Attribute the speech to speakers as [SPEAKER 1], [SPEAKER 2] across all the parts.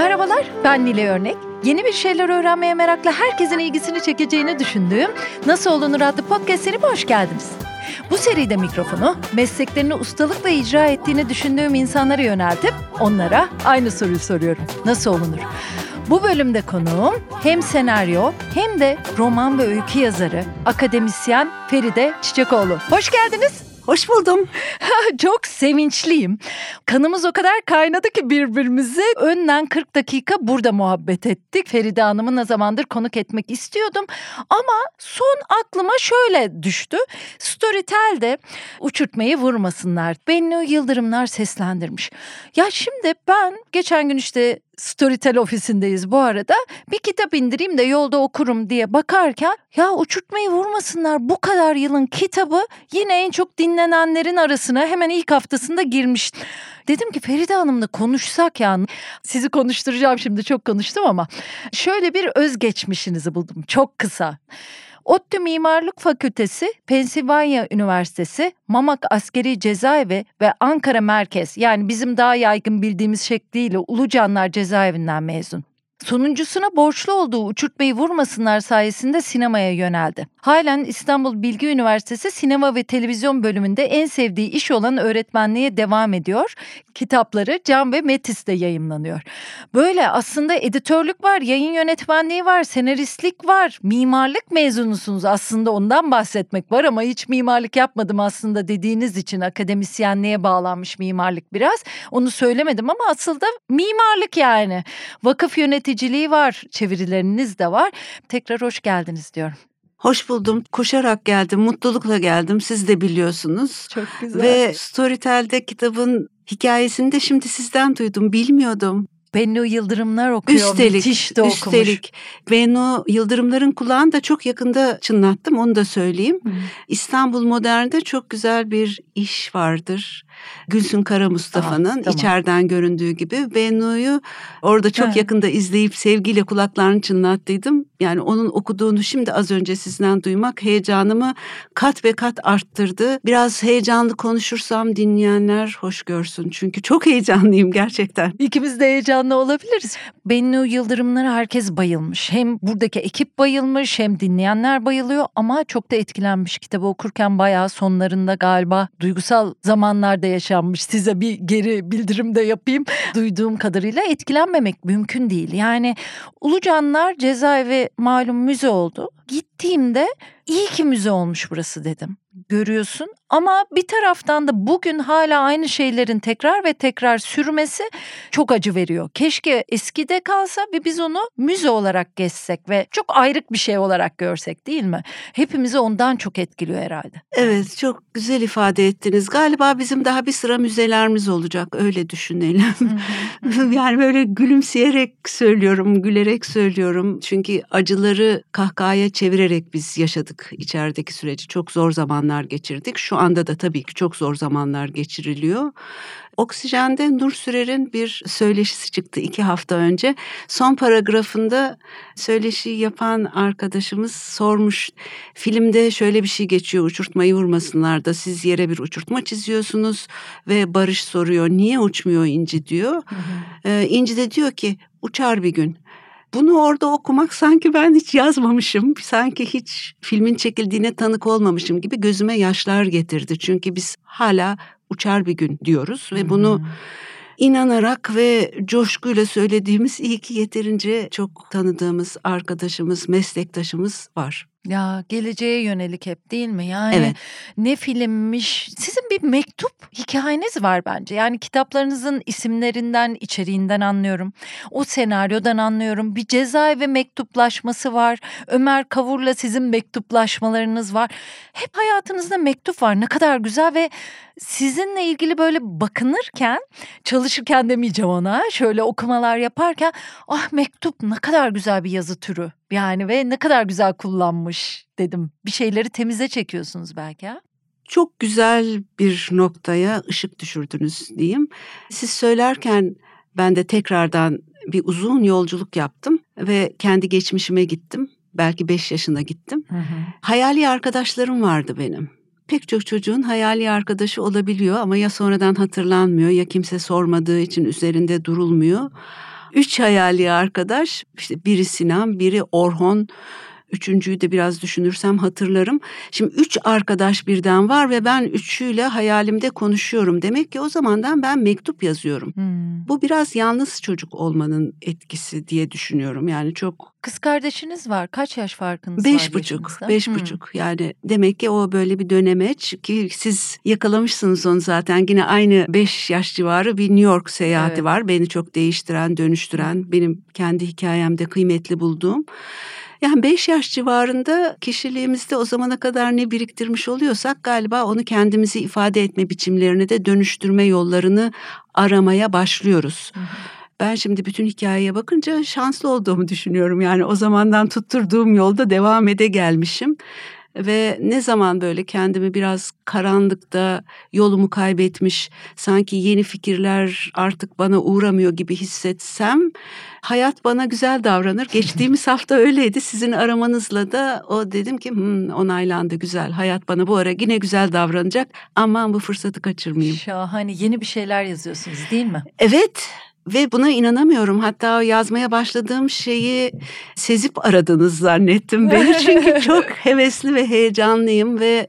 [SPEAKER 1] Merhabalar, ben Nile Örnek. Yeni bir şeyler öğrenmeye meraklı herkesin ilgisini çekeceğini düşündüğüm Nasıl Olunur adlı podcast serime hoş geldiniz. Bu seride mikrofonu mesleklerini ustalıkla icra ettiğini düşündüğüm insanlara yöneltip onlara aynı soruyu soruyorum. Nasıl olunur? Bu bölümde konuğum hem senaryo hem de roman ve öykü yazarı, akademisyen Feride Çiçekoğlu. Hoş geldiniz.
[SPEAKER 2] Hoş buldum.
[SPEAKER 1] Çok sevinçliyim. Kanımız o kadar kaynadı ki birbirimizi. Önden 40 dakika burada muhabbet ettik. Feride Hanım'ı ne zamandır konuk etmek istiyordum. Ama son aklıma şöyle düştü. Storytel'de uçurtmayı vurmasınlar. Bennu Yıldırımlar seslendirmiş. Ya şimdi ben geçen gün işte Storytel ofisindeyiz bu arada. Bir kitap indireyim de yolda okurum diye bakarken ya uçurtmayı vurmasınlar bu kadar yılın kitabı yine en çok dinlenenlerin arasına hemen ilk haftasında girmiş. Dedim ki Feride Hanım'la konuşsak ya. Sizi konuşturacağım şimdi çok konuştum ama şöyle bir özgeçmişinizi buldum çok kısa. ODTÜ Mimarlık Fakültesi, Pensilvanya Üniversitesi, Mamak Askeri Cezaevi ve Ankara Merkez yani bizim daha yaygın bildiğimiz şekliyle Ulucanlar Cezaevinden mezun. Sonuncusuna borçlu olduğu uçurtmayı vurmasınlar sayesinde sinemaya yöneldi. Halen İstanbul Bilgi Üniversitesi Sinema ve Televizyon bölümünde en sevdiği iş olan öğretmenliğe devam ediyor. Kitapları Can ve Metis'te yayımlanıyor. Böyle aslında editörlük var, yayın yönetmenliği var, senaristlik var, mimarlık mezunusunuz aslında ondan bahsetmek var ama hiç mimarlık yapmadım aslında dediğiniz için akademisyenliğe bağlanmış mimarlık biraz. Onu söylemedim ama aslında mimarlık yani. Vakıf yöneticiliği var, çevirileriniz de var. Tekrar hoş geldiniz diyorum.
[SPEAKER 2] Hoş buldum. Koşarak geldim, mutlulukla geldim. Siz de biliyorsunuz.
[SPEAKER 1] Çok güzel.
[SPEAKER 2] Ve Storytel'de kitabın hikayesini de şimdi sizden duydum. Bilmiyordum.
[SPEAKER 1] Bennu Yıldırımlar okuyor.
[SPEAKER 2] Üstelik,
[SPEAKER 1] Müthiş de okumuş.
[SPEAKER 2] üstelik Bennu Yıldırımların kulağını da çok yakında çınlattım. Onu da söyleyeyim.
[SPEAKER 1] Hı.
[SPEAKER 2] İstanbul Modern'de çok güzel bir iş vardır. Gülsün Kara Mustafa'nın
[SPEAKER 1] Tamam, tamam.
[SPEAKER 2] içeriden göründüğü gibi Bennu'yu orada çok
[SPEAKER 1] Evet.
[SPEAKER 2] yakında izleyip sevgiyle kulaklarını çınlattıydım. Yani onun okuduğunu şimdi az önce sizden duymak heyecanımı kat ve kat arttırdı. Biraz heyecanlı konuşursam dinleyenler hoş görsün. Çünkü çok heyecanlıyım gerçekten.
[SPEAKER 1] İkimiz de heyecanlı olabiliriz. Bennu Yıldırımlara herkes bayılmış. Hem buradaki ekip bayılmış hem dinleyenler bayılıyor ama çok da etkilenmiş. Kitabı okurken bayağı sonlarında galiba duygusal zamanlarda yaşanmış. Size bir geri bildirim de yapayım. Duyduğum kadarıyla etkilenmemek mümkün değil. Yani Ulucanlar cezaevi malum müze oldu. Gittiğimde iyi ki müze olmuş burası dedim. Görüyorsun ama bir taraftan da bugün hala aynı şeylerin tekrar ve tekrar sürmesi çok acı veriyor. Keşke eskide kalsa ve biz onu müze olarak gezsek ve çok ayrık bir şey olarak görsek değil mi? Hepimizi ondan çok etkiliyor herhalde.
[SPEAKER 2] Evet çok güzel ifade ettiniz. Galiba bizim daha bir sıra müzelerimiz olacak öyle düşünelim. yani böyle gülümseyerek söylüyorum, gülerek söylüyorum. Çünkü acıları kahkahaya çevirerek biz yaşadık içerideki süreci. Çok zor zamanlar geçirdik. Şu anda da tabii ki çok zor zamanlar geçiriliyor. Oksijende Nur Sürer'in bir söyleşisi çıktı iki hafta önce. Son paragrafında söyleşi yapan arkadaşımız sormuş. Filmde şöyle bir şey geçiyor uçurtmayı vurmasınlar da siz yere bir uçurtma çiziyorsunuz ve Barış soruyor niye uçmuyor İnci diyor. Ee, İnci de diyor ki uçar bir gün. Bunu orada okumak sanki ben hiç yazmamışım, sanki hiç filmin çekildiğine tanık olmamışım gibi gözüme yaşlar getirdi. Çünkü biz hala uçar bir gün diyoruz ve bunu inanarak ve coşkuyla söylediğimiz iyi ki yeterince çok tanıdığımız arkadaşımız, meslektaşımız var.
[SPEAKER 1] Ya geleceğe yönelik hep değil mi? Yani
[SPEAKER 2] Evet.
[SPEAKER 1] ne filmmiş. Sizin bir mektup hikayeniz var bence. Yani kitaplarınızın isimlerinden, içeriğinden anlıyorum. O senaryodan anlıyorum. Bir cezaevi mektuplaşması var. Ömer Kavur'la sizin mektuplaşmalarınız var. Hep hayatınızda mektup var. Ne kadar güzel ve sizinle ilgili böyle bakınırken, çalışırken demeyeceğim ona. Şöyle okumalar yaparken, ah mektup ne kadar güzel bir yazı türü. Yani ve ne kadar güzel kullanmış dedim. Bir şeyleri temize çekiyorsunuz belki ha?
[SPEAKER 2] Çok güzel bir noktaya ışık düşürdünüz diyeyim. Siz söylerken ben de tekrardan bir uzun yolculuk yaptım ve kendi geçmişime gittim. Belki beş yaşına gittim. Hayali arkadaşlarım vardı benim. Pek çok çocuğun hayali arkadaşı olabiliyor ama ya sonradan hatırlanmıyor ya kimse sormadığı için üzerinde durulmuyor. Üç hayali arkadaş işte biri Sinan, biri Orhon, Üçüncüyü de biraz düşünürsem hatırlarım. Şimdi üç arkadaş birden var ve ben üçüyle hayalimde konuşuyorum. Demek ki o zamandan ben mektup yazıyorum. Hmm. Bu biraz yalnız çocuk olmanın etkisi diye düşünüyorum. Yani çok...
[SPEAKER 1] Kız kardeşiniz var. Kaç yaş farkınız
[SPEAKER 2] beş var? Buçuk, beş hmm. buçuk. Yani demek ki o böyle bir dönemeç ki siz yakalamışsınız onu zaten. Yine aynı beş yaş civarı bir New York seyahati evet. var. Beni çok değiştiren, dönüştüren, benim kendi hikayemde kıymetli bulduğum. Yani 5 yaş civarında kişiliğimizde o zamana kadar ne biriktirmiş oluyorsak galiba onu kendimizi ifade etme biçimlerini de dönüştürme yollarını aramaya başlıyoruz. Ben şimdi bütün hikayeye bakınca şanslı olduğumu düşünüyorum. Yani o zamandan tutturduğum yolda devam ede gelmişim. Ve ne zaman böyle kendimi biraz karanlıkta yolumu kaybetmiş, sanki yeni fikirler artık bana uğramıyor gibi hissetsem hayat bana güzel davranır. Geçtiğimiz hafta öyleydi. Sizin aramanızla da o dedim ki hmm, onaylandı güzel. Hayat bana bu ara yine güzel davranacak. Aman bu fırsatı kaçırmayayım.
[SPEAKER 1] Şahane yeni bir şeyler yazıyorsunuz değil mi?
[SPEAKER 2] Evet ve buna inanamıyorum. Hatta yazmaya başladığım şeyi sezip aradınız zannettim beni. Çünkü çok hevesli ve heyecanlıyım ve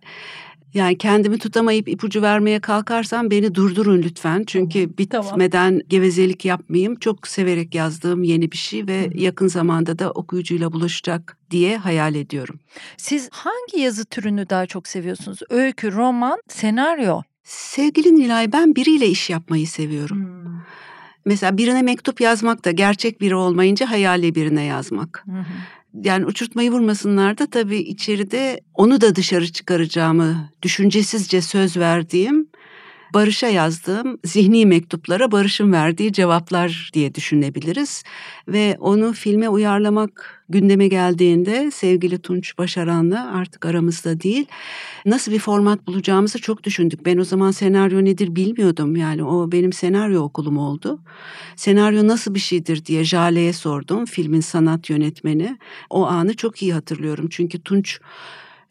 [SPEAKER 2] yani kendimi tutamayıp ipucu vermeye kalkarsam beni durdurun lütfen. Çünkü bitmeden tamam. gevezelik yapmayayım. Çok severek yazdığım yeni bir şey ve Hı. yakın zamanda da okuyucuyla buluşacak diye hayal ediyorum.
[SPEAKER 1] Siz hangi yazı türünü daha çok seviyorsunuz? Öykü, roman, senaryo?
[SPEAKER 2] Sevgili Nilay ben biriyle iş yapmayı seviyorum. Hmm. Mesela birine mektup yazmak da gerçek biri olmayınca hayali birine yazmak. Hı hı. Yani uçurtmayı vurmasınlar da tabii içeride onu da dışarı çıkaracağımı düşüncesizce söz verdiğim Barış'a yazdığım zihni mektuplara Barış'ın verdiği cevaplar diye düşünebiliriz. Ve onu filme uyarlamak gündeme geldiğinde sevgili Tunç Başaran'la artık aramızda değil nasıl bir format bulacağımızı çok düşündük. Ben o zaman senaryo nedir bilmiyordum yani o benim senaryo okulum oldu. Senaryo nasıl bir şeydir diye Jale'ye sordum filmin sanat yönetmeni. O anı çok iyi hatırlıyorum çünkü Tunç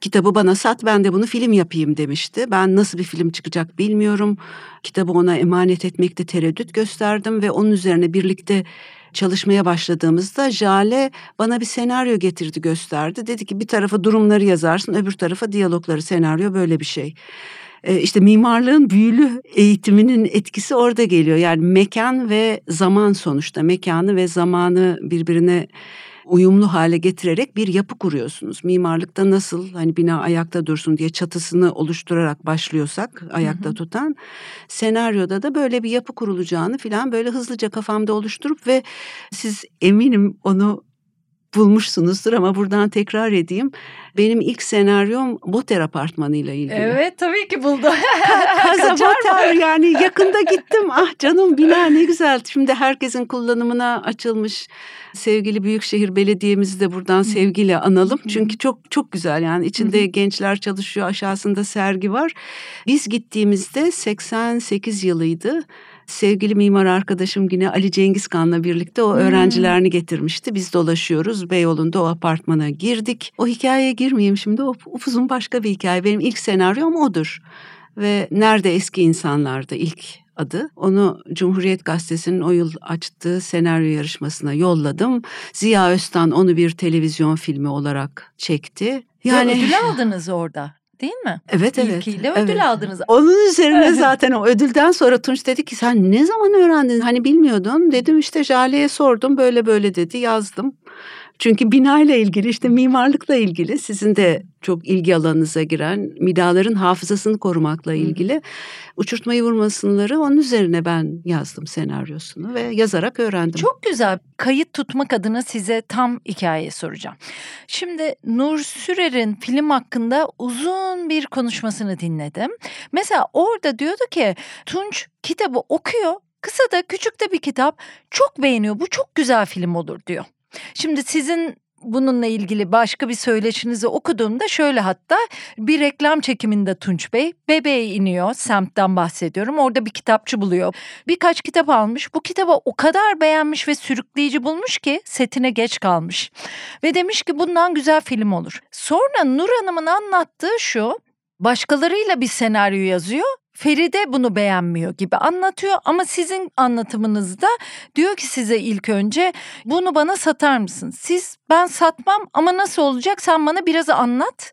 [SPEAKER 2] kitabı bana sat ben de bunu film yapayım demişti. Ben nasıl bir film çıkacak bilmiyorum. Kitabı ona emanet etmekte tereddüt gösterdim ve onun üzerine birlikte çalışmaya başladığımızda Jale bana bir senaryo getirdi gösterdi. Dedi ki bir tarafa durumları yazarsın öbür tarafa diyalogları senaryo böyle bir şey. Ee, işte mimarlığın büyülü eğitiminin etkisi orada geliyor. Yani mekan ve zaman sonuçta mekanı ve zamanı birbirine uyumlu hale getirerek bir yapı kuruyorsunuz. Mimarlıkta nasıl hani bina ayakta dursun diye çatısını oluşturarak başlıyorsak ayakta hı hı. tutan senaryoda da böyle bir yapı kurulacağını falan böyle hızlıca kafamda oluşturup ve siz eminim onu bulmuşsunuzdur ama buradan tekrar edeyim. Benim ilk senaryom Boter Apartmanı ile ilgili.
[SPEAKER 1] Evet tabii ki buldu.
[SPEAKER 2] Kaza Boter yani yakında gittim. Ah canım bina ne güzel. Şimdi herkesin kullanımına açılmış. Sevgili Büyükşehir Belediye'mizi de buradan sevgiyle analım. Çünkü çok çok güzel yani içinde gençler çalışıyor aşağısında sergi var. Biz gittiğimizde 88 yılıydı sevgili mimar arkadaşım yine Ali Cengizkan'la birlikte o hmm. öğrencilerini getirmişti. Biz dolaşıyoruz Beyoğlu'nda o apartmana girdik. O hikayeye girmeyeyim şimdi o uzun başka bir hikaye. Benim ilk senaryom odur. Ve Nerede Eski İnsanlar'da ilk adı. Onu Cumhuriyet Gazetesi'nin o yıl açtığı senaryo yarışmasına yolladım. Ziya Öztan onu bir televizyon filmi olarak çekti.
[SPEAKER 1] Yani ödül aldınız orada. Değil mi?
[SPEAKER 2] Evet evet.
[SPEAKER 1] İlkiyle ödül
[SPEAKER 2] evet.
[SPEAKER 1] aldınız.
[SPEAKER 2] Onun üzerine zaten o ödülden sonra Tunç dedi ki sen ne zaman öğrendin? Hani bilmiyordun. Dedim işte Jale'ye sordum böyle böyle dedi yazdım. Çünkü binayla ilgili işte mimarlıkla ilgili sizin de çok ilgi alanınıza giren midaların hafızasını korumakla ilgili Hı. uçurtmayı vurmasınları onun üzerine ben yazdım senaryosunu ve yazarak öğrendim.
[SPEAKER 1] Çok güzel. Kayıt tutmak adına size tam hikaye soracağım. Şimdi Nur Sürer'in film hakkında uzun bir konuşmasını dinledim. Mesela orada diyordu ki Tunç kitabı okuyor. Kısa da küçük de bir kitap. Çok beğeniyor. Bu çok güzel film olur diyor. Şimdi sizin bununla ilgili başka bir söyleşinizi okuduğumda şöyle hatta bir reklam çekiminde Tunç Bey bebeğe iniyor semtten bahsediyorum orada bir kitapçı buluyor. Birkaç kitap almış bu kitabı o kadar beğenmiş ve sürükleyici bulmuş ki setine geç kalmış. Ve demiş ki bundan güzel film olur. Sonra Nur Hanım'ın anlattığı şu başkalarıyla bir senaryo yazıyor. Feride bunu beğenmiyor gibi anlatıyor ama sizin anlatımınızda diyor ki size ilk önce bunu bana satar mısın? Siz ben satmam ama nasıl olacak sen bana biraz anlat.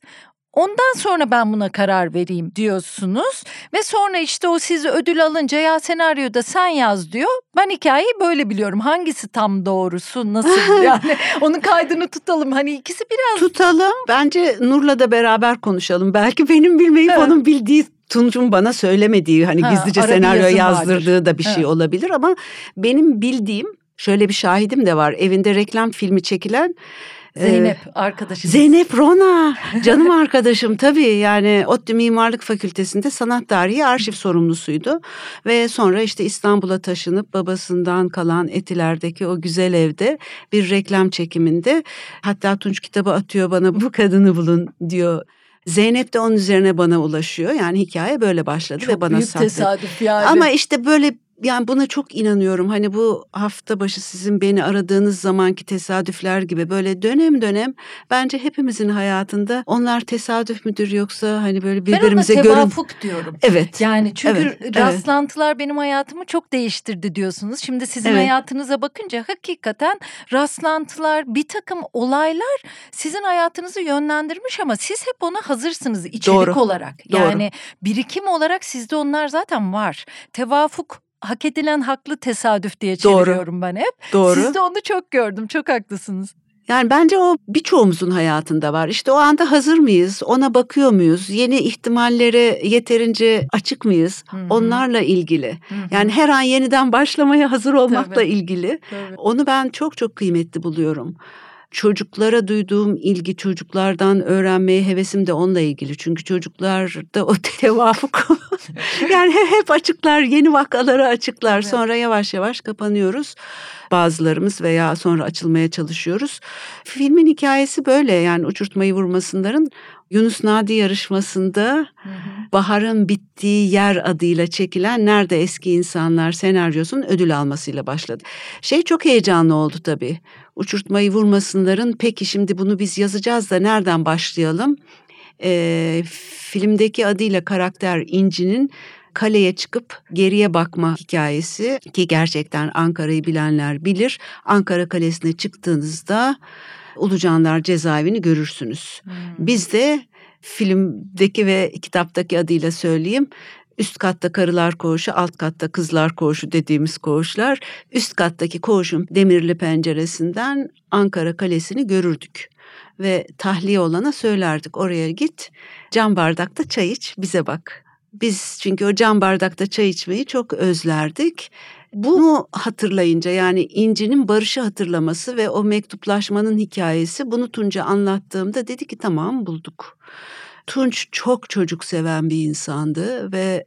[SPEAKER 1] Ondan sonra ben buna karar vereyim diyorsunuz ve sonra işte o sizi ödül alınca ya senaryoda sen yaz diyor. Ben hikayeyi böyle biliyorum. Hangisi tam doğrusu nasıl yani onun kaydını tutalım. Hani ikisi biraz
[SPEAKER 2] Tutalım. Bence Nur'la da beraber konuşalım. Belki benim bilmeyip
[SPEAKER 1] Evet.
[SPEAKER 2] onun bildiği Tunç'un bana söylemediği hani
[SPEAKER 1] Ha,
[SPEAKER 2] gizlice senaryo yazdırdığı
[SPEAKER 1] vardır.
[SPEAKER 2] da bir şey
[SPEAKER 1] Evet.
[SPEAKER 2] olabilir ama benim bildiğim şöyle bir şahidim de var. Evinde reklam filmi çekilen
[SPEAKER 1] Zeynep arkadaşım.
[SPEAKER 2] Zeynep Rona canım arkadaşım tabii yani ODTÜ Mimarlık Fakültesi'nde sanat tarihi arşiv sorumlusuydu. Ve sonra işte İstanbul'a taşınıp babasından kalan Etiler'deki o güzel evde bir reklam çekiminde hatta Tunç kitabı atıyor bana bu kadını bulun diyor. Zeynep de onun üzerine bana ulaşıyor yani hikaye böyle başladı
[SPEAKER 1] Çok
[SPEAKER 2] ve bana
[SPEAKER 1] büyük
[SPEAKER 2] sattı.
[SPEAKER 1] tesadüf yani.
[SPEAKER 2] Ama işte böyle yani buna çok inanıyorum. Hani bu hafta başı sizin beni aradığınız zamanki tesadüfler gibi böyle dönem dönem bence hepimizin hayatında onlar tesadüf müdür yoksa hani böyle birbirimize
[SPEAKER 1] ben ona
[SPEAKER 2] görün.
[SPEAKER 1] tevafuk diyorum.
[SPEAKER 2] Evet.
[SPEAKER 1] Yani çünkü
[SPEAKER 2] Evet, evet.
[SPEAKER 1] rastlantılar benim hayatımı çok değiştirdi diyorsunuz. Şimdi sizin
[SPEAKER 2] Evet.
[SPEAKER 1] hayatınıza bakınca hakikaten rastlantılar, bir takım olaylar sizin hayatınızı yönlendirmiş ama siz hep ona hazırsınız içerik
[SPEAKER 2] Doğru,
[SPEAKER 1] olarak.
[SPEAKER 2] doğru.
[SPEAKER 1] Yani birikim olarak sizde onlar zaten var. Tevafuk hak edilen haklı tesadüf diye
[SPEAKER 2] Doğru.
[SPEAKER 1] çeviriyorum ben hep.
[SPEAKER 2] Doğru.
[SPEAKER 1] Sizde onu çok gördüm. Çok haklısınız.
[SPEAKER 2] Yani bence o birçoğumuzun hayatında var. İşte o anda hazır mıyız? Ona bakıyor muyuz? Yeni ihtimallere yeterince açık mıyız?
[SPEAKER 1] Hı hı.
[SPEAKER 2] Onlarla ilgili.
[SPEAKER 1] Hı hı.
[SPEAKER 2] Yani her an yeniden başlamaya hazır olmakla
[SPEAKER 1] Tabii.
[SPEAKER 2] ilgili.
[SPEAKER 1] Tabii.
[SPEAKER 2] Onu ben çok çok kıymetli buluyorum. Çocuklara duyduğum ilgi, çocuklardan öğrenmeye hevesim de onunla ilgili. Çünkü çocuklarda o tevafuk. yani hep açıklar, yeni vakaları açıklar.
[SPEAKER 1] Evet.
[SPEAKER 2] Sonra yavaş yavaş kapanıyoruz. Bazılarımız veya sonra açılmaya çalışıyoruz. Filmin hikayesi böyle yani uçurtmayı vurmasınların Yunus Nadi yarışmasında
[SPEAKER 1] Hı hı.
[SPEAKER 2] Bahar'ın bittiği yer adıyla çekilen Nerede Eski İnsanlar senaryosunun ödül almasıyla başladı. Şey çok heyecanlı oldu tabii. Uçurtmayı vurmasınların peki şimdi bunu biz yazacağız da nereden başlayalım? Ee, filmdeki adıyla karakter İnci'nin kaleye çıkıp geriye bakma hikayesi ki gerçekten Ankara'yı bilenler bilir. Ankara Kalesi'ne çıktığınızda Ulucanlar cezaevini görürsünüz.
[SPEAKER 1] Hmm.
[SPEAKER 2] Biz de filmdeki ve kitaptaki adıyla söyleyeyim. Üst katta karılar koğuşu, alt katta kızlar koğuşu dediğimiz koğuşlar. Üst kattaki koğuşun demirli penceresinden Ankara Kalesi'ni görürdük. Ve tahliye olana söylerdik oraya git cam bardakta çay iç bize bak. Biz çünkü o cam bardakta çay içmeyi çok özlerdik. Bunu hatırlayınca yani İnci'nin barışı hatırlaması ve o mektuplaşmanın hikayesi bunu Tunç'a anlattığımda dedi ki tamam bulduk. Tunç çok çocuk seven bir insandı ve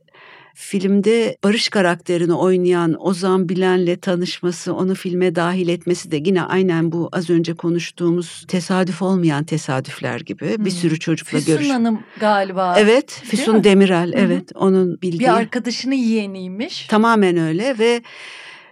[SPEAKER 2] filmde Barış karakterini oynayan Ozan Bilen'le tanışması, onu filme dahil etmesi de yine aynen bu az önce konuştuğumuz tesadüf olmayan tesadüfler gibi bir
[SPEAKER 1] Hmm.
[SPEAKER 2] sürü çocukla
[SPEAKER 1] Füsun
[SPEAKER 2] görüş.
[SPEAKER 1] Hanım galiba.
[SPEAKER 2] Evet, Füsun
[SPEAKER 1] mi?
[SPEAKER 2] Demirel,
[SPEAKER 1] Hı hı.
[SPEAKER 2] evet onun bildiği.
[SPEAKER 1] Bir arkadaşını yeğeniymiş.
[SPEAKER 2] Tamamen öyle ve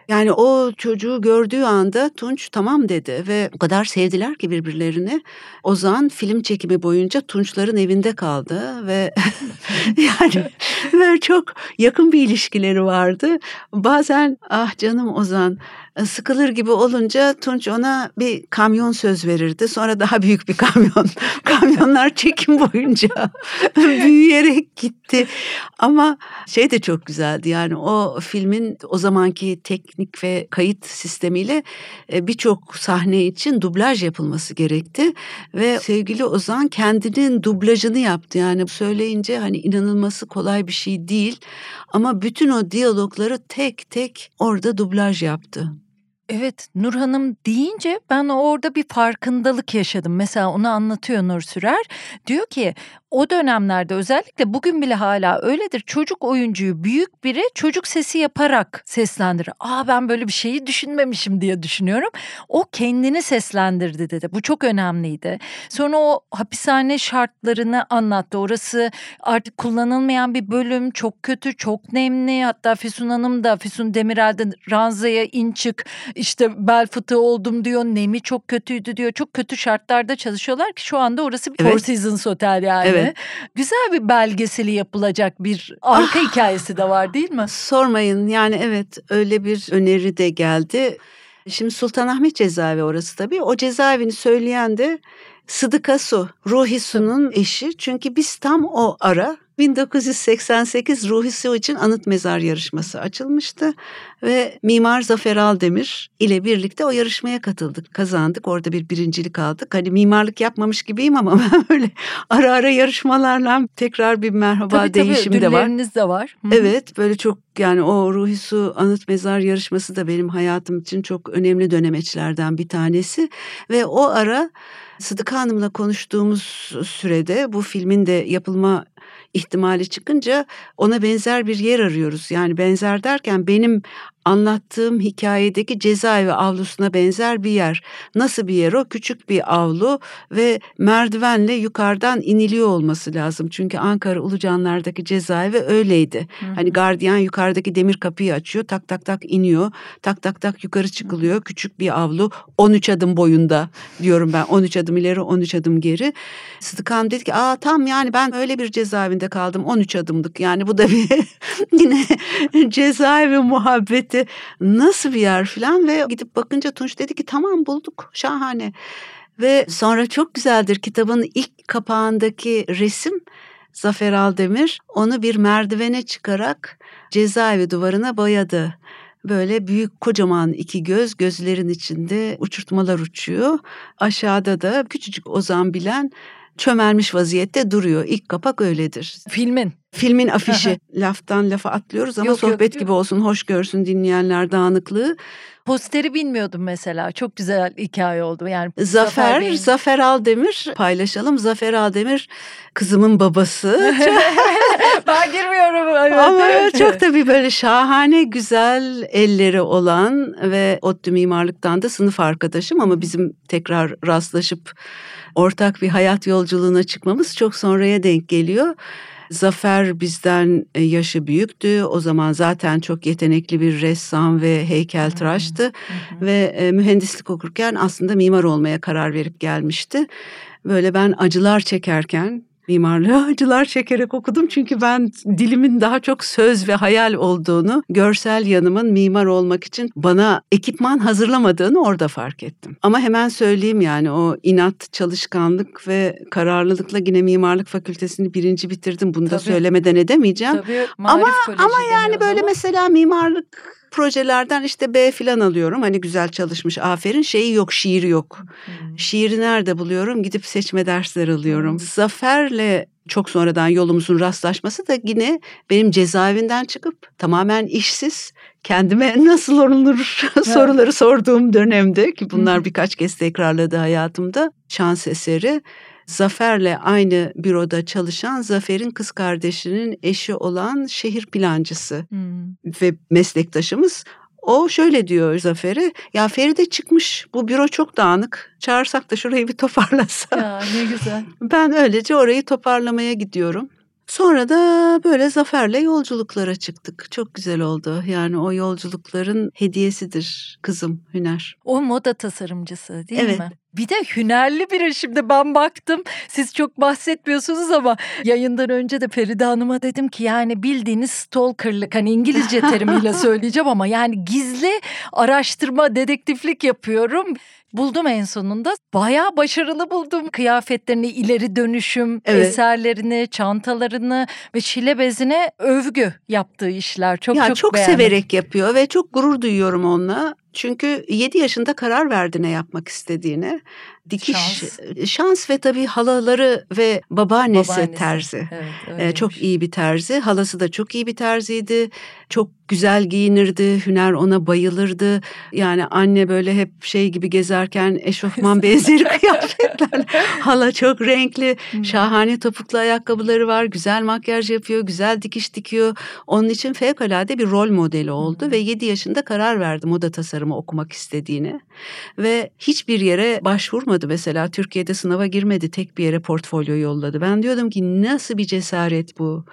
[SPEAKER 2] yani o çocuğu gördüğü anda Tunç tamam dedi ve o kadar sevdiler ki birbirlerini. Ozan film çekimi boyunca Tunçların evinde kaldı ve yani böyle çok yakın bir ilişkileri vardı. Bazen ah canım Ozan sıkılır gibi olunca Tunç ona bir kamyon söz verirdi. Sonra daha büyük bir kamyon. Kamyonlar çekim boyunca büyüyerek gitti. Ama şey de çok güzeldi yani o filmin o zamanki teknik ve kayıt sistemiyle e, birçok sahne için dublaj yapılması gerekti. Ve sevgili Ozan kendinin dublajını yaptı. Yani söyleyince hani inanılması kolay bir şey değil. Ama bütün o diyalogları tek tek orada dublaj yaptı.
[SPEAKER 1] Evet Nur Hanım deyince ben orada bir farkındalık yaşadım. Mesela onu anlatıyor Nur Sürer. Diyor ki o dönemlerde özellikle bugün bile hala öyledir. Çocuk oyuncuyu büyük biri çocuk sesi yaparak seslendirir. Aa ben böyle bir şeyi düşünmemişim diye düşünüyorum. O kendini seslendirdi dedi. Bu çok önemliydi. Sonra o hapishane şartlarını anlattı. Orası artık kullanılmayan bir bölüm. Çok kötü, çok nemli. Hatta Füsun Hanım da Füsun Demirel'de ranzaya in çık işte bel fıtığı oldum diyor. Nemi çok kötüydü diyor. Çok kötü şartlarda çalışıyorlar ki şu anda orası bir
[SPEAKER 2] Evet.
[SPEAKER 1] Four Seasons Otel yani.
[SPEAKER 2] Evet. Evet.
[SPEAKER 1] Güzel bir belgeseli yapılacak bir arka
[SPEAKER 2] Ah!
[SPEAKER 1] hikayesi de var değil mi?
[SPEAKER 2] Sormayın yani evet öyle bir öneri de geldi. Şimdi Sultanahmet cezaevi orası tabii. O cezaevini söyleyen de Sıdıka Su, Ruhi Su'nun eşi. Çünkü biz tam o ara 1988 Ruhi Su için anıt mezar yarışması açılmıştı. Ve Mimar Zafer Aldemir ile birlikte o yarışmaya katıldık. Kazandık. Orada bir birincilik aldık. Hani mimarlık yapmamış gibiyim ama ben böyle ara ara yarışmalarla tekrar bir merhaba
[SPEAKER 1] tabii
[SPEAKER 2] değişim
[SPEAKER 1] tabii
[SPEAKER 2] de var.
[SPEAKER 1] ödülleriniz de var. Hı.
[SPEAKER 2] Evet böyle çok yani o Ruhi Su Anıt Mezar yarışması da benim hayatım için çok önemli dönemeçlerden bir tanesi. Ve o ara Sıdıka Hanım'la konuştuğumuz sürede bu filmin de yapılma ihtimali çıkınca ona benzer bir yer arıyoruz. Yani benzer derken benim anlattığım hikayedeki cezaevi avlusuna benzer bir yer. Nasıl bir yer o? Küçük bir avlu ve merdivenle yukarıdan iniliyor olması lazım. Çünkü Ankara Ulucanlar'daki cezaevi öyleydi.
[SPEAKER 1] Hı hı.
[SPEAKER 2] Hani gardiyan yukarıdaki demir kapıyı açıyor, tak tak tak iniyor, tak tak tak yukarı çıkılıyor. Küçük bir avlu 13 adım boyunda diyorum ben 13 adım ileri 13 adım geri. Sıdık Hanım dedi ki aa tam yani ben öyle bir cezaevinde kaldım 13 adımlık yani bu da bir yine cezaevi muhabbeti nasıl bir yer falan ve gidip bakınca Tunç dedi ki tamam bulduk şahane. Ve sonra çok güzeldir kitabın ilk kapağındaki resim Zafer Aldemir onu bir merdivene çıkarak cezaevi duvarına boyadı. Böyle büyük kocaman iki göz gözlerin içinde uçurtmalar uçuyor. Aşağıda da küçücük Ozan Bilen çömelmiş vaziyette duruyor. İlk kapak öyledir.
[SPEAKER 1] Filmin.
[SPEAKER 2] Filmin afişi. Laftan lafa atlıyoruz ama
[SPEAKER 1] Yok,
[SPEAKER 2] sohbet
[SPEAKER 1] yok.
[SPEAKER 2] gibi olsun, hoş görsün dinleyenler dağınıklığı.
[SPEAKER 1] Posteri bilmiyordum mesela. Çok güzel hikaye oldu. Yani
[SPEAKER 2] Zafer,
[SPEAKER 1] Bey'in-
[SPEAKER 2] Zafer Aldemir paylaşalım. Zafer Aldemir kızımın babası.
[SPEAKER 1] ben girmiyorum. Evet.
[SPEAKER 2] Ama çok tabii böyle şahane güzel elleri olan ve ODTÜ mimarlıktan da sınıf arkadaşım ama bizim tekrar rastlaşıp ortak bir hayat yolculuğuna çıkmamız çok sonraya denk geliyor. Zafer bizden e, yaşı büyüktü. O zaman zaten çok yetenekli bir ressam ve heykeltıraştı.
[SPEAKER 1] Hı hı.
[SPEAKER 2] Ve e, mühendislik okurken aslında mimar olmaya karar verip gelmişti. Böyle ben acılar çekerken mimarlığı acılar çekerek okudum. Çünkü ben dilimin daha çok söz ve hayal olduğunu, görsel yanımın mimar olmak için bana ekipman hazırlamadığını orada fark ettim. Ama hemen söyleyeyim yani o inat, çalışkanlık ve kararlılıkla yine mimarlık fakültesini birinci bitirdim. Bunu da
[SPEAKER 1] Tabii.
[SPEAKER 2] söylemeden edemeyeceğim.
[SPEAKER 1] Tabii,
[SPEAKER 2] Ama- Ama yani böyle mesela mimarlık projelerden işte B falan alıyorum. Hani güzel çalışmış aferin şeyi yok şiiri yok.
[SPEAKER 1] Hmm.
[SPEAKER 2] Şiiri nerede buluyorum? Gidip seçme dersleri alıyorum.
[SPEAKER 1] Hmm.
[SPEAKER 2] Zafer'le çok sonradan yolumuzun rastlaşması da yine benim cezaevinden çıkıp tamamen işsiz kendime nasıl olunur soruları sorduğum dönemde ki bunlar
[SPEAKER 1] Hı.
[SPEAKER 2] birkaç kez tekrarladı hayatımda şans eseri. Zafer'le aynı büroda çalışan Zafer'in kız kardeşinin eşi olan şehir plancısı
[SPEAKER 1] Hmm.
[SPEAKER 2] ve meslektaşımız o şöyle diyor Zafer'e ya Feride çıkmış bu büro çok dağınık çağırsak da şurayı bir toparlasa.
[SPEAKER 1] Ya ne güzel.
[SPEAKER 2] Ben öylece orayı toparlamaya gidiyorum. Sonra da böyle Zafer'le yolculuklara çıktık. Çok güzel oldu. Yani o yolculukların hediyesidir kızım Hüner.
[SPEAKER 1] O moda tasarımcısı değil
[SPEAKER 2] Evet.
[SPEAKER 1] mi? Bir de hünerli biri şimdi ben baktım. Siz çok bahsetmiyorsunuz ama yayından önce de Feride Hanım'a dedim ki yani bildiğiniz stalkerlık hani İngilizce terimiyle söyleyeceğim ama yani gizli araştırma, dedektiflik yapıyorum. Buldum en sonunda. Bayağı başarılı buldum. Kıyafetlerini, ileri dönüşüm,
[SPEAKER 2] Evet.
[SPEAKER 1] eserlerini, çantalarını ve şile bezine övgü yaptığı işler. Çok
[SPEAKER 2] ya
[SPEAKER 1] çok,
[SPEAKER 2] çok
[SPEAKER 1] beğendim.
[SPEAKER 2] severek yapıyor ve çok gurur duyuyorum onunla. Çünkü 7 yaşında karar verdi ne yapmak istediğine. Dikiş,
[SPEAKER 1] Şans.
[SPEAKER 2] şans, ve tabii halaları ve babaannesi,
[SPEAKER 1] Babaannesi.
[SPEAKER 2] terzi.
[SPEAKER 1] Evet, öyleymiş.
[SPEAKER 2] çok iyi bir terzi. Halası da çok iyi bir terziydi. Çok güzel giyinirdi. Hüner ona bayılırdı. Yani anne böyle hep şey gibi gezerken eşofman benzeri kıyafetlerle. Hala çok renkli.
[SPEAKER 1] Hmm.
[SPEAKER 2] Şahane topuklu ayakkabıları var. Güzel makyaj yapıyor. Güzel dikiş dikiyor. Onun için fevkalade bir rol modeli oldu.
[SPEAKER 1] Hı.
[SPEAKER 2] Ve 7 yaşında karar verdi moda tasarımı okumak istediğini. Ve hiçbir yere başvurmadı mesela. Türkiye'de sınava girmedi. Tek bir yere portfolyo yolladı. Ben diyordum ki nasıl bir cesaret bu?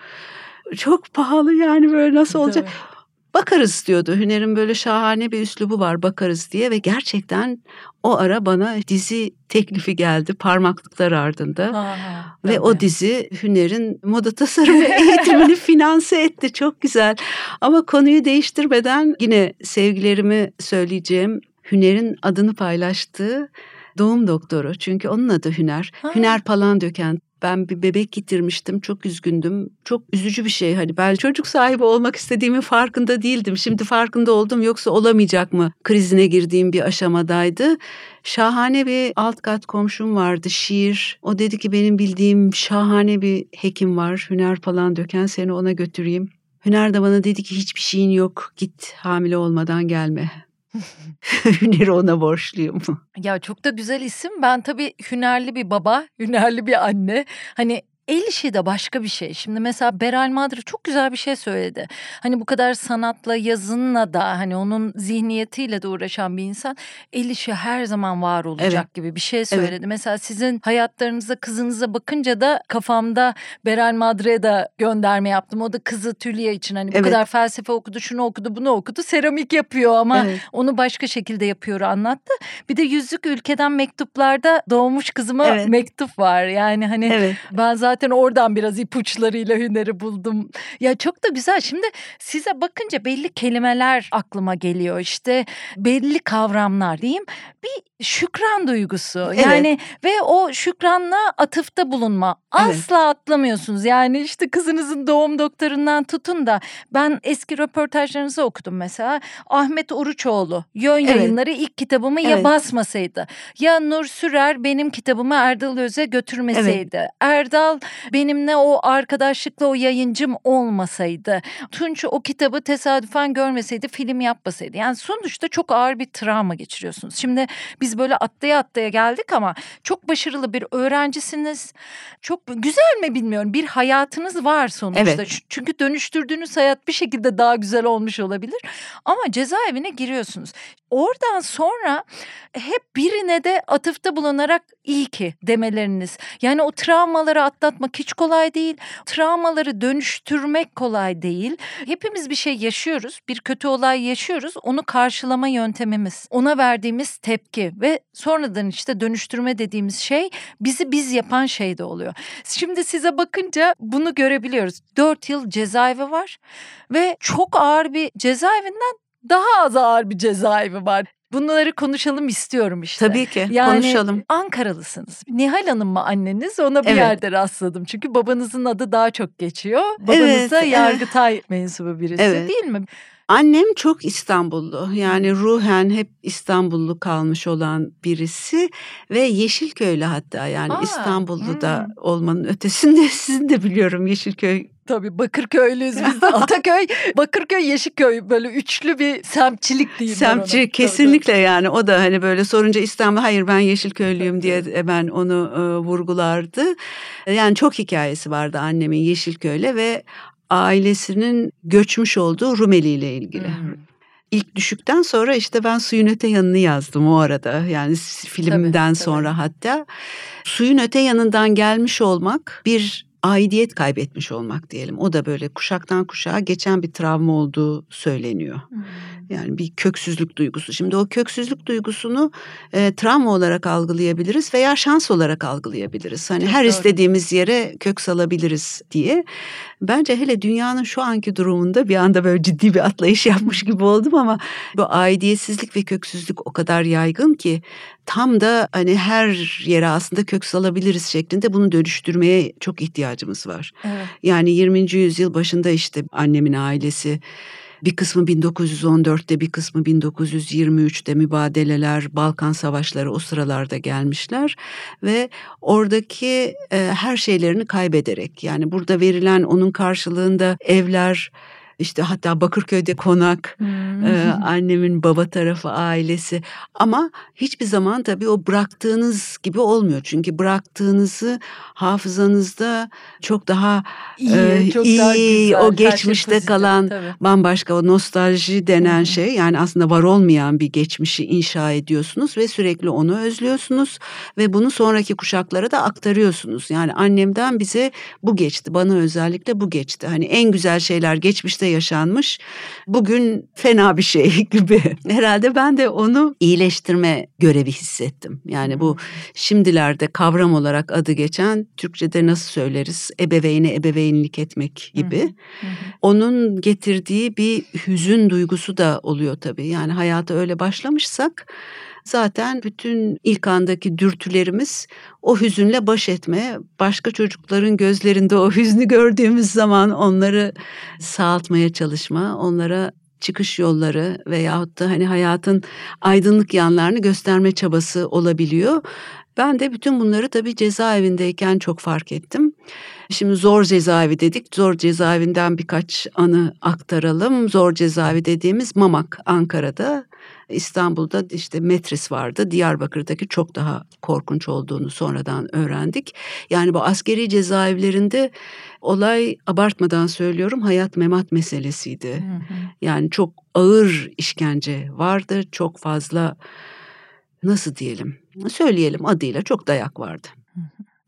[SPEAKER 2] Çok pahalı yani böyle nasıl olacak?
[SPEAKER 1] Tabii.
[SPEAKER 2] Bakarız diyordu. Hüner'in böyle şahane bir üslubu var bakarız diye ve gerçekten o ara bana dizi teklifi geldi parmaklıklar ardında. Ha, ve o dizi Hüner'in moda tasarımı eğitimini finanse etti. Çok güzel. Ama konuyu değiştirmeden yine sevgilerimi söyleyeceğim. Hüner'in adını paylaştığı doğum doktoru. Çünkü onun adı Hüner. Ha. Hüner Palandöken. Ben bir bebek getirmiştim. Çok üzgündüm. Çok üzücü bir şey. Hani ben çocuk sahibi olmak istediğimin farkında değildim. Şimdi farkında oldum. Yoksa olamayacak mı? Krizine girdiğim bir aşamadaydı. Şahane bir alt kat komşum vardı. Şiir. O dedi ki benim bildiğim şahane bir hekim var. Hüner falan döken seni ona götüreyim. Hüner de bana dedi ki hiçbir şeyin yok. Git hamile olmadan gelme. Hüner'i ona borçluyum.
[SPEAKER 1] Ya çok da güzel isim. Ben tabii hünerli bir baba, hünerli bir anne. Hani El işi de başka bir şey. Şimdi mesela Beral Madri çok güzel bir şey söyledi. Hani bu kadar sanatla, yazınla da hani onun zihniyetiyle de uğraşan bir insan el işi her zaman var olacak evet. gibi bir şey söyledi. Evet. Mesela sizin hayatlarınıza, kızınıza bakınca da kafamda Beral Madri'ye de gönderme yaptım. O da kızı Tülya için hani bu evet. kadar felsefe okudu, şunu okudu, bunu okudu. Seramik yapıyor ama evet. onu başka şekilde yapıyor anlattı. Bir de yüzük ülkeden mektuplarda doğmuş kızıma evet. mektup var. Yani hani evet. ben zaten zaten oradan biraz ipuçlarıyla hüneri buldum. Ya çok da güzel. Şimdi size bakınca belli kelimeler aklıma geliyor. İşte belli kavramlar diyeyim. Bir şükran duygusu. Evet. Yani ve o şükranla atıfta bulunma. Asla evet. atlamıyorsunuz. Yani işte kızınızın doğum doktorundan tutun da ben eski röportajlarınızı okudum mesela. Ahmet Uruçoğlu Yön evet. Yayınları ilk kitabımı evet. ya basmasaydı ya Nur Sürer benim kitabımı Erdal Öz'e götürmeseydi. Evet. Erdal benimle o arkadaşlıkla o yayıncım olmasaydı, Tunç o kitabı tesadüfen görmeseydi, film yapmasaydı. Yani sonuçta çok ağır bir travma geçiriyorsunuz. Şimdi biz böyle atlaya atlaya geldik ama çok başarılı bir öğrencisiniz. Çok güzel mi bilmiyorum. Bir hayatınız var sonuçta. Evet. Çünkü dönüştürdüğünüz hayat bir şekilde daha güzel olmuş olabilir. Ama cezaevine giriyorsunuz. Oradan sonra hep birine de atıfta bulunarak iyi ki demeleriniz. Yani o travmaları atlatmak hiç kolay değil. Travmaları dönüştürmek kolay değil. Hepimiz bir şey yaşıyoruz. Bir kötü olay yaşıyoruz. Onu karşılama yöntemimiz. Ona verdiğimiz tepki ve sonradan işte dönüştürme dediğimiz şey bizi biz yapan şey de oluyor. Şimdi size bakınca bunu görebiliyoruz. Dört yıl cezaevi var ve çok ağır bir cezaevinden daha az ağır bir cezaevi var. Bunları konuşalım istiyorum işte.
[SPEAKER 2] Tabii ki yani, konuşalım.
[SPEAKER 1] Ankaralısınız. Nihal Hanım mı anneniz? Ona bir evet. yerde rastladım. Çünkü babanızın adı daha çok geçiyor. Babanız da evet. Yargıtay mensubu birisi evet. değil mi?
[SPEAKER 2] Annem çok İstanbullu yani ruhen hep İstanbullu kalmış olan birisi ve Yeşilköylü hatta yani Aa, İstanbullu'da hmm. olmanın ötesinde sizin de biliyorum Yeşilköy
[SPEAKER 1] Tabii Bakırköylüyüz biz de. Ataköy, Bakırköy, Yeşilköy böyle üçlü bir semtçilik diyeyim
[SPEAKER 2] Semtçi ona. kesinlikle tabii. yani o da hani böyle sorunca İstanbul hayır ben Yeşilköylüyüm diye ben onu e, vurgulardı. Yani çok hikayesi vardı annemin Yeşilköy'le ve ailesinin göçmüş olduğu Rumeli ile ilgili. Hmm. İlk düşükten sonra işte ben Suyun Öte Yanı'nı yazdım o arada. Yani filmden tabii, sonra tabii. hatta. Suyun Öte Yanı'ndan gelmiş olmak bir aidiyet kaybetmiş olmak diyelim. O da böyle kuşaktan kuşağa geçen bir travma olduğu söyleniyor. Hmm. Yani bir köksüzlük duygusu. Şimdi o köksüzlük duygusunu e, travma olarak algılayabiliriz veya şans olarak algılayabiliriz. Hani Çok her doğru. istediğimiz yere kök salabiliriz diye. Bence hele dünyanın şu anki durumunda bir anda böyle ciddi bir atlayış yapmış gibi oldum ama bu aidiyetsizlik ve köksüzlük o kadar yaygın ki tam da hani her yere aslında kök salabiliriz şeklinde bunu dönüştürmeye çok ihtiyacımız var. Evet. Yani 20. yüzyıl başında işte annemin ailesi bir kısmı 1914'te bir kısmı 1923'te mübadeleler, Balkan savaşları o sıralarda gelmişler ve oradaki e, her şeylerini kaybederek yani burada verilen onun karşılığında evler, işte hatta Bakırköy'de konak, hmm. e, annemin baba tarafı ailesi ama hiçbir zaman tabii o bıraktığınız gibi olmuyor. Çünkü bıraktığınızı hafızanızda çok daha iyi, e, çok iyi daha güzel, o şey geçmişte şey kalan tabii. bambaşka o nostalji denen hmm. şey yani aslında var olmayan bir geçmişi inşa ediyorsunuz ve sürekli onu özlüyorsunuz ve bunu sonraki kuşaklara da aktarıyorsunuz. Yani annemden bize bu geçti, bana özellikle bu geçti. Hani en güzel şeyler geçmişte geçmişte yaşanmış. Bugün fena bir şey gibi. Herhalde ben de onu iyileştirme görevi hissettim. Yani bu şimdilerde kavram olarak adı geçen Türkçe'de nasıl söyleriz? Ebeveyne ebeveynlik etmek gibi. Onun getirdiği bir hüzün duygusu da oluyor tabii. Yani hayata öyle başlamışsak zaten bütün ilk andaki dürtülerimiz o hüzünle baş etme, başka çocukların gözlerinde o hüznü gördüğümüz zaman onları sağaltmaya çalışma, onlara çıkış yolları veyahut da hani hayatın aydınlık yanlarını gösterme çabası olabiliyor. Ben de bütün bunları tabii cezaevindeyken çok fark ettim. Şimdi zor cezaevi dedik. Zor cezaevinden birkaç anı aktaralım. Zor cezaevi dediğimiz Mamak Ankara'da. İstanbul'da işte Metris vardı. Diyarbakır'daki çok daha korkunç olduğunu sonradan öğrendik. Yani bu askeri cezaevlerinde olay abartmadan söylüyorum hayat memat meselesiydi. Yani çok ağır işkence vardı. Çok fazla nasıl diyelim söyleyelim adıyla çok dayak vardı.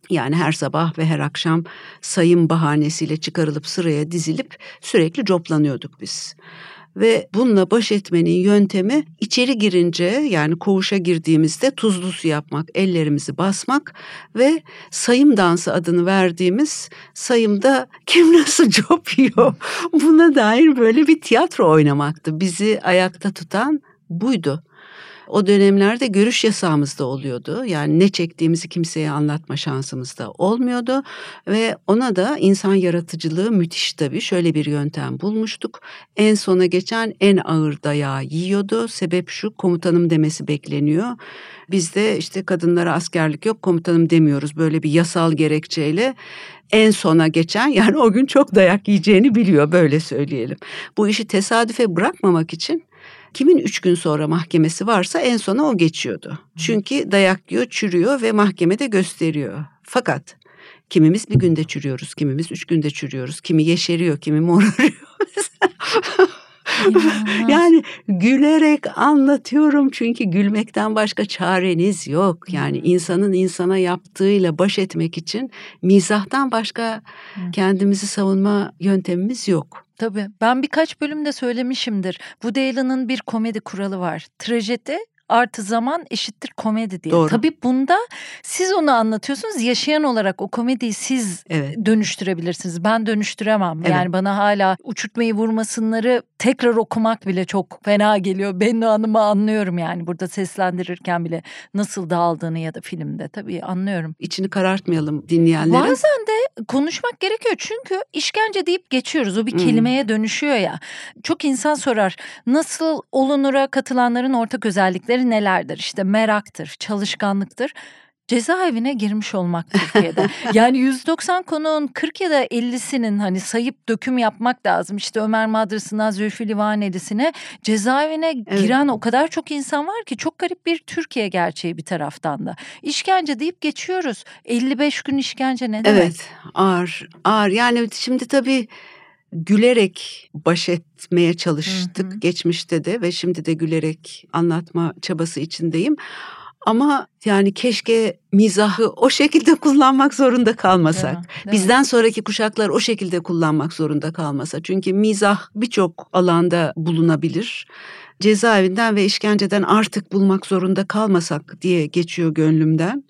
[SPEAKER 2] Yani her sabah ve her akşam sayım bahanesiyle çıkarılıp sıraya dizilip sürekli coplanıyorduk biz. Ve bununla baş etmenin yöntemi içeri girince yani koğuşa girdiğimizde tuzlu su yapmak, ellerimizi basmak ve sayım dansı adını verdiğimiz sayımda kim nasıl cop yiyor buna dair böyle bir tiyatro oynamaktı. Bizi ayakta tutan buydu. O dönemlerde görüş yasağımız da oluyordu. Yani ne çektiğimizi kimseye anlatma şansımız da olmuyordu. Ve ona da insan yaratıcılığı müthiş tabii. Şöyle bir yöntem bulmuştuk. En sona geçen en ağır dayağı yiyordu. Sebep şu komutanım demesi bekleniyor. Bizde işte kadınlara askerlik yok komutanım demiyoruz böyle bir yasal gerekçeyle en sona geçen yani o gün çok dayak yiyeceğini biliyor böyle söyleyelim. Bu işi tesadüfe bırakmamak için kimin üç gün sonra mahkemesi varsa en sona o geçiyordu. Çünkü dayak yiyor, çürüyor ve mahkemede gösteriyor. Fakat kimimiz bir günde çürüyoruz, kimimiz üç günde çürüyoruz, kimi yeşeriyor, kimi morarıyor. yani gülerek anlatıyorum çünkü gülmekten başka çareniz yok. Yani insanın insana yaptığıyla baş etmek için mizahtan başka kendimizi savunma yöntemimiz yok.
[SPEAKER 1] Tabii ben birkaç bölümde söylemişimdir. Bu Allen'ın bir komedi kuralı var. Trajedi artı zaman eşittir komedi diye.
[SPEAKER 2] Doğru.
[SPEAKER 1] Tabii bunda siz onu anlatıyorsunuz. Yaşayan olarak o komediyi siz
[SPEAKER 2] Evet.
[SPEAKER 1] dönüştürebilirsiniz. Ben dönüştüremem.
[SPEAKER 2] Evet.
[SPEAKER 1] Yani bana hala uçurtmayı vurmasınları tekrar okumak bile çok fena geliyor. Ben o anımı anlıyorum yani burada seslendirirken bile nasıl dağıldığını ya da filmde tabii anlıyorum.
[SPEAKER 2] İçini karartmayalım dinleyenlerin.
[SPEAKER 1] Bazen de konuşmak gerekiyor çünkü işkence deyip geçiyoruz. O bir
[SPEAKER 2] Hmm.
[SPEAKER 1] kelimeye dönüşüyor ya. Çok insan sorar nasıl olunura katılanların ortak özellikleri nelerdir? İşte meraktır, çalışkanlıktır. Cezaevine girmiş olmak Türkiye'de. yani 190 konuğun 40 ya da 50'sinin hani sayıp döküm yapmak lazım. İşte Ömer Madrası'ndan Zülfü Livaneli'sine cezaevine
[SPEAKER 2] Evet.
[SPEAKER 1] giren o kadar çok insan var ki çok garip bir Türkiye gerçeği bir taraftan da. İşkence deyip geçiyoruz. 55 gün işkence ne demek?
[SPEAKER 2] Evet ağır ağır yani şimdi tabii gülerek baş etmeye çalıştık
[SPEAKER 1] Hı hı.
[SPEAKER 2] geçmişte de ve şimdi de gülerek anlatma çabası içindeyim. Ama yani keşke mizahı o şekilde kullanmak zorunda kalmasak.
[SPEAKER 1] Değil mi? Değil mi?
[SPEAKER 2] Bizden sonraki kuşaklar o şekilde kullanmak zorunda kalmasa. Çünkü mizah birçok alanda bulunabilir. Cezaevinden ve işkenceden artık bulmak zorunda kalmasak diye geçiyor gönlümden.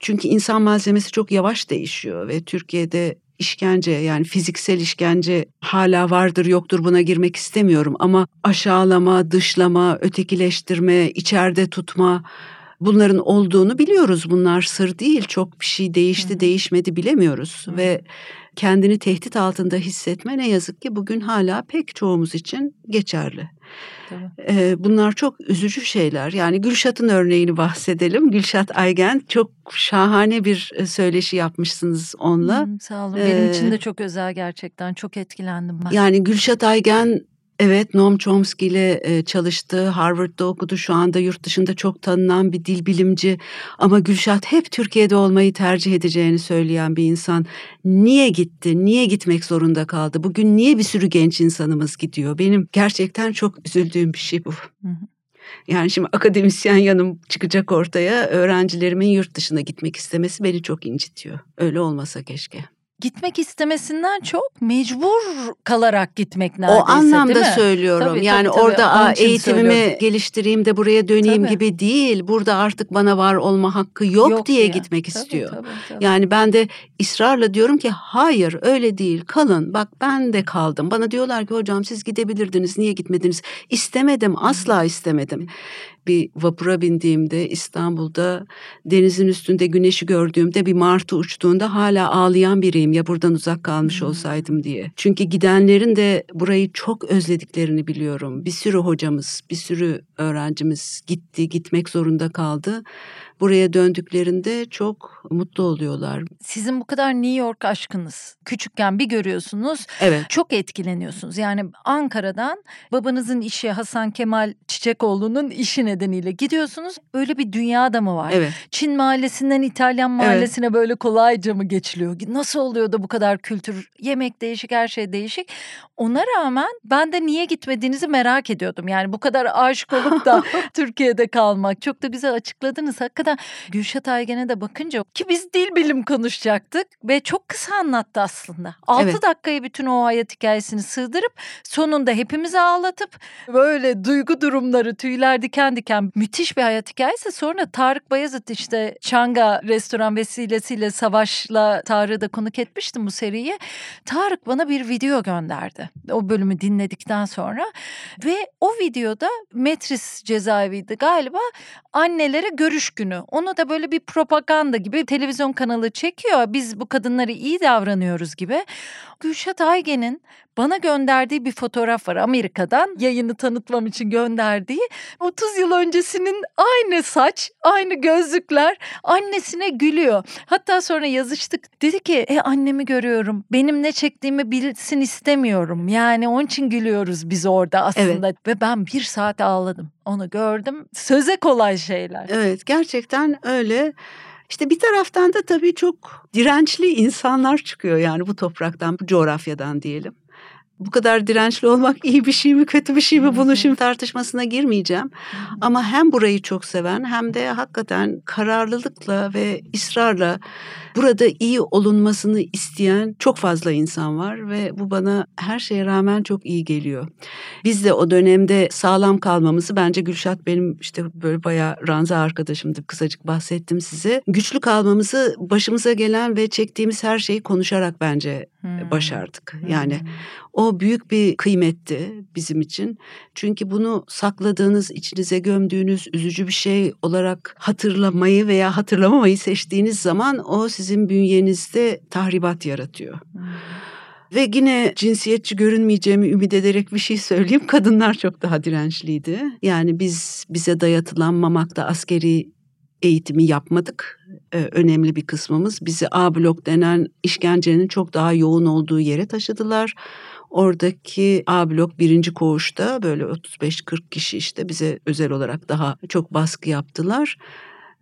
[SPEAKER 2] Çünkü insan malzemesi çok yavaş değişiyor ve Türkiye'de işkence yani fiziksel işkence hala vardır yoktur buna girmek istemiyorum ama aşağılama, dışlama, ötekileştirme, içeride tutma bunların olduğunu biliyoruz. Bunlar sır değil. Çok bir şey değişti,
[SPEAKER 1] Hı.
[SPEAKER 2] değişmedi bilemiyoruz
[SPEAKER 1] Hı.
[SPEAKER 2] ve kendini tehdit altında hissetme ne yazık ki bugün hala pek çoğumuz için geçerli. Ee, bunlar çok üzücü şeyler. Yani Gülşat'ın örneğini bahsedelim. Gülşat Aygen çok şahane bir e, söyleşi yapmışsınız onunla.
[SPEAKER 1] Hmm, sağ olun. Benim için de çok özel gerçekten. Çok etkilendim ben.
[SPEAKER 2] Yani Gülşat Aygen evet Noam Chomsky ile e, çalıştı. Harvard'da okudu. Şu anda yurt dışında çok tanınan bir dil bilimci. Ama Gülşat hep Türkiye'de olmayı tercih edeceğini söyleyen bir insan. Niye gitti? Niye gitmek zorunda kaldı? Bugün niye bir sürü genç insanımız gidiyor? Benim gerçekten çok üzüldüğüm bir şey bu.
[SPEAKER 1] Hı hı.
[SPEAKER 2] Yani şimdi akademisyen yanım çıkacak ortaya. Öğrencilerimin yurt dışına gitmek istemesi beni çok incitiyor. Öyle olmasa keşke.
[SPEAKER 1] Gitmek istemesinden çok mecbur kalarak gitmek neredeyse
[SPEAKER 2] O anlamda
[SPEAKER 1] değil mi?
[SPEAKER 2] söylüyorum.
[SPEAKER 1] Tabii,
[SPEAKER 2] yani
[SPEAKER 1] tabii, tabii.
[SPEAKER 2] orada
[SPEAKER 1] Onun
[SPEAKER 2] "Aa,
[SPEAKER 1] için
[SPEAKER 2] eğitimimi
[SPEAKER 1] söylüyorum.
[SPEAKER 2] geliştireyim de buraya döneyim
[SPEAKER 1] Tabii.
[SPEAKER 2] gibi değil. Burada artık bana var olma hakkı yok, diye
[SPEAKER 1] diye.
[SPEAKER 2] gitmek
[SPEAKER 1] Tabii,
[SPEAKER 2] istiyor.
[SPEAKER 1] tabii, tabii.
[SPEAKER 2] Yani ben de ısrarla diyorum ki hayır öyle değil kalın bak ben de kaldım. Bana diyorlar ki hocam siz gidebilirdiniz niye gitmediniz? İstemedim asla istemedim. Bir vapura bindiğimde İstanbul'da denizin üstünde güneşi gördüğümde bir martı uçtuğunda hala ağlayan biriyim ya buradan uzak kalmış
[SPEAKER 1] Hmm.
[SPEAKER 2] olsaydım diye. Çünkü gidenlerin de burayı çok özlediklerini biliyorum. Bir sürü hocamız, bir sürü öğrencimiz gitti, gitmek zorunda kaldı. Buraya döndüklerinde çok mutlu oluyorlar.
[SPEAKER 1] Sizin bu kadar New York aşkınız küçükken bir görüyorsunuz
[SPEAKER 2] Evet.
[SPEAKER 1] çok etkileniyorsunuz. Yani Ankara'dan babanızın işi Hasan Kemal Çiçekoğlu'nun işi nedeniyle gidiyorsunuz. Öyle bir dünya adamı var.
[SPEAKER 2] Evet.
[SPEAKER 1] Çin mahallesinden İtalyan mahallesine böyle kolayca mı geçiliyor? Nasıl oluyor da bu kadar kültür, yemek değişik, her şey değişik. Ona rağmen ben de niye gitmediğinizi merak ediyordum. Yani bu kadar aşık olup da Türkiye'de kalmak. Çok da güzel açıkladınız. Hakikaten Gülşat Aygen'e de bakınca ki biz dil bilim konuşacaktık ve çok kısa anlattı aslında. 6
[SPEAKER 2] Evet.
[SPEAKER 1] dakikaya bütün o hayat hikayesini sığdırıp sonunda hepimizi ağlatıp böyle duygu durumları tüyler diken diken müthiş bir hayat hikayesi. Sonra Tarık Bayazıt işte Çanga restoran vesilesiyle Savaş'la Tarık'ı da konuk etmiştim bu seriye. Tarık bana bir video gönderdi. O bölümü dinledikten sonra ve o videoda Metris cezaeviydi galiba annelere görüş günü. Onu da böyle bir propaganda gibi televizyon kanalı çekiyor. Biz bu kadınlara iyi davranıyoruz gibi. Gülşat Aygen'in bana gönderdiği bir fotoğraf var Amerika'dan yayını tanıtmam için gönderdiği. 30 yıl öncesinin aynı saç aynı gözlükler annesine gülüyor. Hatta sonra yazıştık. Dedi ki e annemi görüyorum. Benim ne çektiğimi bilsin istemiyorum. Yani onun için gülüyoruz biz orada aslında. Ve ben bir saat ağladım. Onu gördüm. Söze kolay şeyler.
[SPEAKER 2] Evet gerçekten öyle. İşte bir taraftan da tabii çok dirençli insanlar çıkıyor yani bu topraktan, bu coğrafyadan diyelim. Bu kadar dirençli olmak iyi bir şey mi, kötü bir şey mi bunu şimdi tartışmasına girmeyeceğim. Ama hem burayı çok seven hem de hakikaten kararlılıkla ve ısrarla burada iyi olunmasını isteyen çok fazla insan var ve bu bana her şeye rağmen çok iyi geliyor. Biz de o dönemde sağlam kalmamızı bence Gülşat benim işte böyle bayağı ranza arkadaşımdı kısacık bahsettim size. Güçlü kalmamızı başımıza gelen ve çektiğimiz her şeyi konuşarak bence başardık. Yani o büyük bir kıymetti bizim için. Çünkü bunu sakladığınız, içinize gömdüğünüz üzücü bir şey olarak hatırlamayı veya hatırlamamayı seçtiğiniz zaman o sizin bünyenizde tahribat yaratıyor.
[SPEAKER 1] Hmm.
[SPEAKER 2] Ve yine cinsiyetçi görünmeyeceğimi ümit ederek bir şey söyleyeyim. Kadınlar çok daha dirençliydi. Yani biz bize dayatılan Mamak'ta askeri eğitimi yapmadık. Ee, önemli bir kısmımız bizi A blok denen işkencenin çok daha yoğun olduğu yere taşıdılar. Oradaki A blok birinci koğuşta böyle 35-40 kişi işte bize özel olarak daha çok baskı yaptılar.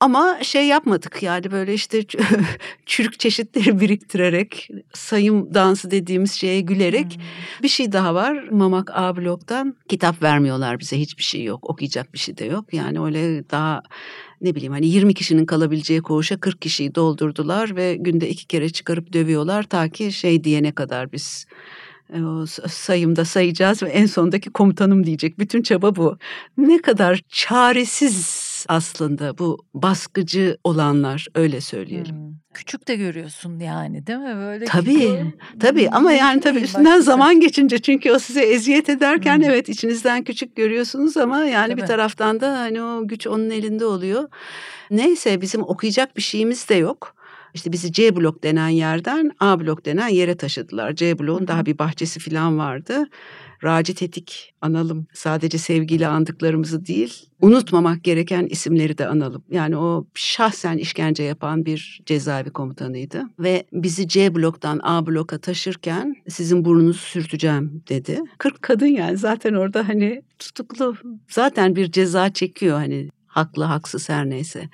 [SPEAKER 2] Ama şey yapmadık yani böyle işte çürük çeşitleri biriktirerek sayım dansı dediğimiz şeye gülerek bir şey daha var. Mamak A bloktan kitap vermiyorlar bize hiçbir şey yok okuyacak bir şey de yok. Yani öyle daha ne bileyim hani 20 kişinin kalabileceği koğuşa 40 kişiyi doldurdular ve günde iki kere çıkarıp dövüyorlar ta ki şey diyene kadar biz sayımda sayacağız ve en sondaki komutanım diyecek. Bütün çaba bu. Ne kadar çaresiz aslında bu baskıcı olanlar öyle söyleyelim.
[SPEAKER 1] Hmm. Küçük de görüyorsun yani değil mi böyle?
[SPEAKER 2] Tabii tabii ama yani tabii üstünden zaman geçince çünkü o size eziyet ederken
[SPEAKER 1] Hmm.
[SPEAKER 2] evet içinizden küçük görüyorsunuz ama yani bir
[SPEAKER 1] Tabii.
[SPEAKER 2] taraftan da hani o güç onun elinde oluyor. Neyse bizim okuyacak bir şeyimiz de yok. İşte bizi C blok denen yerden A blok denen yere taşıdılar. C bloğun daha bir bahçesi falan vardı. Raci Tetik analım. Sadece sevgiyle andıklarımızı değil, unutmamak gereken isimleri de analım. Yani o şahsen işkence yapan bir cezaevi komutanıydı. Ve bizi C bloktan A bloka taşırken sizin burnunuzu sürteceğim dedi. 40 kadın yani zaten orada hani tutuklu. Zaten bir ceza çekiyor hani haklı haksız her neyse.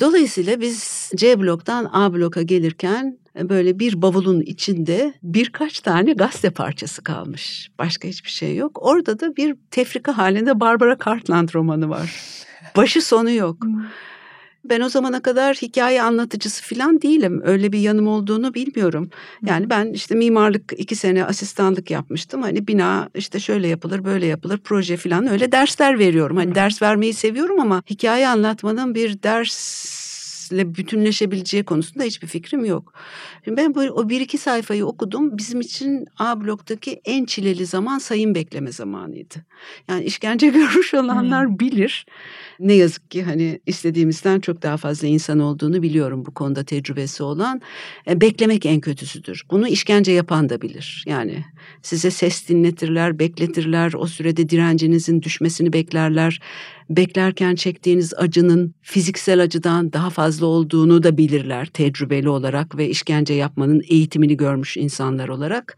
[SPEAKER 2] Dolayısıyla biz C bloktan A bloka gelirken böyle bir bavulun içinde birkaç tane gazete parçası kalmış. Başka hiçbir şey yok. Orada da bir tefrika halinde Barbara Cartland romanı var. Başı sonu yok. Ben o zamana kadar hikaye anlatıcısı falan değilim. Öyle bir yanım olduğunu bilmiyorum. Yani ben işte mimarlık iki sene asistanlık yapmıştım. Hani bina işte şöyle yapılır, böyle yapılır, proje falan öyle dersler veriyorum. Hani ders vermeyi seviyorum ama hikaye anlatmanın bir dersle bütünleşebileceği konusunda hiçbir fikrim yok. Şimdi ben bu, o bir iki sayfayı okudum. Bizim için A bloktaki en çileli zaman sayım bekleme zamanıydı. Yani işkence görmüş olanlar hmm. bilir. Ne yazık ki hani istediğimizden çok daha fazla insan olduğunu biliyorum bu konuda tecrübesi olan. E, beklemek en kötüsüdür. Bunu işkence yapan da bilir. Yani size ses dinletirler, bekletirler. O sürede direncinizin düşmesini beklerler. Beklerken çektiğiniz acının fiziksel acıdan daha fazla olduğunu da bilirler tecrübeli olarak ve işkence yapmanın eğitimini görmüş insanlar olarak.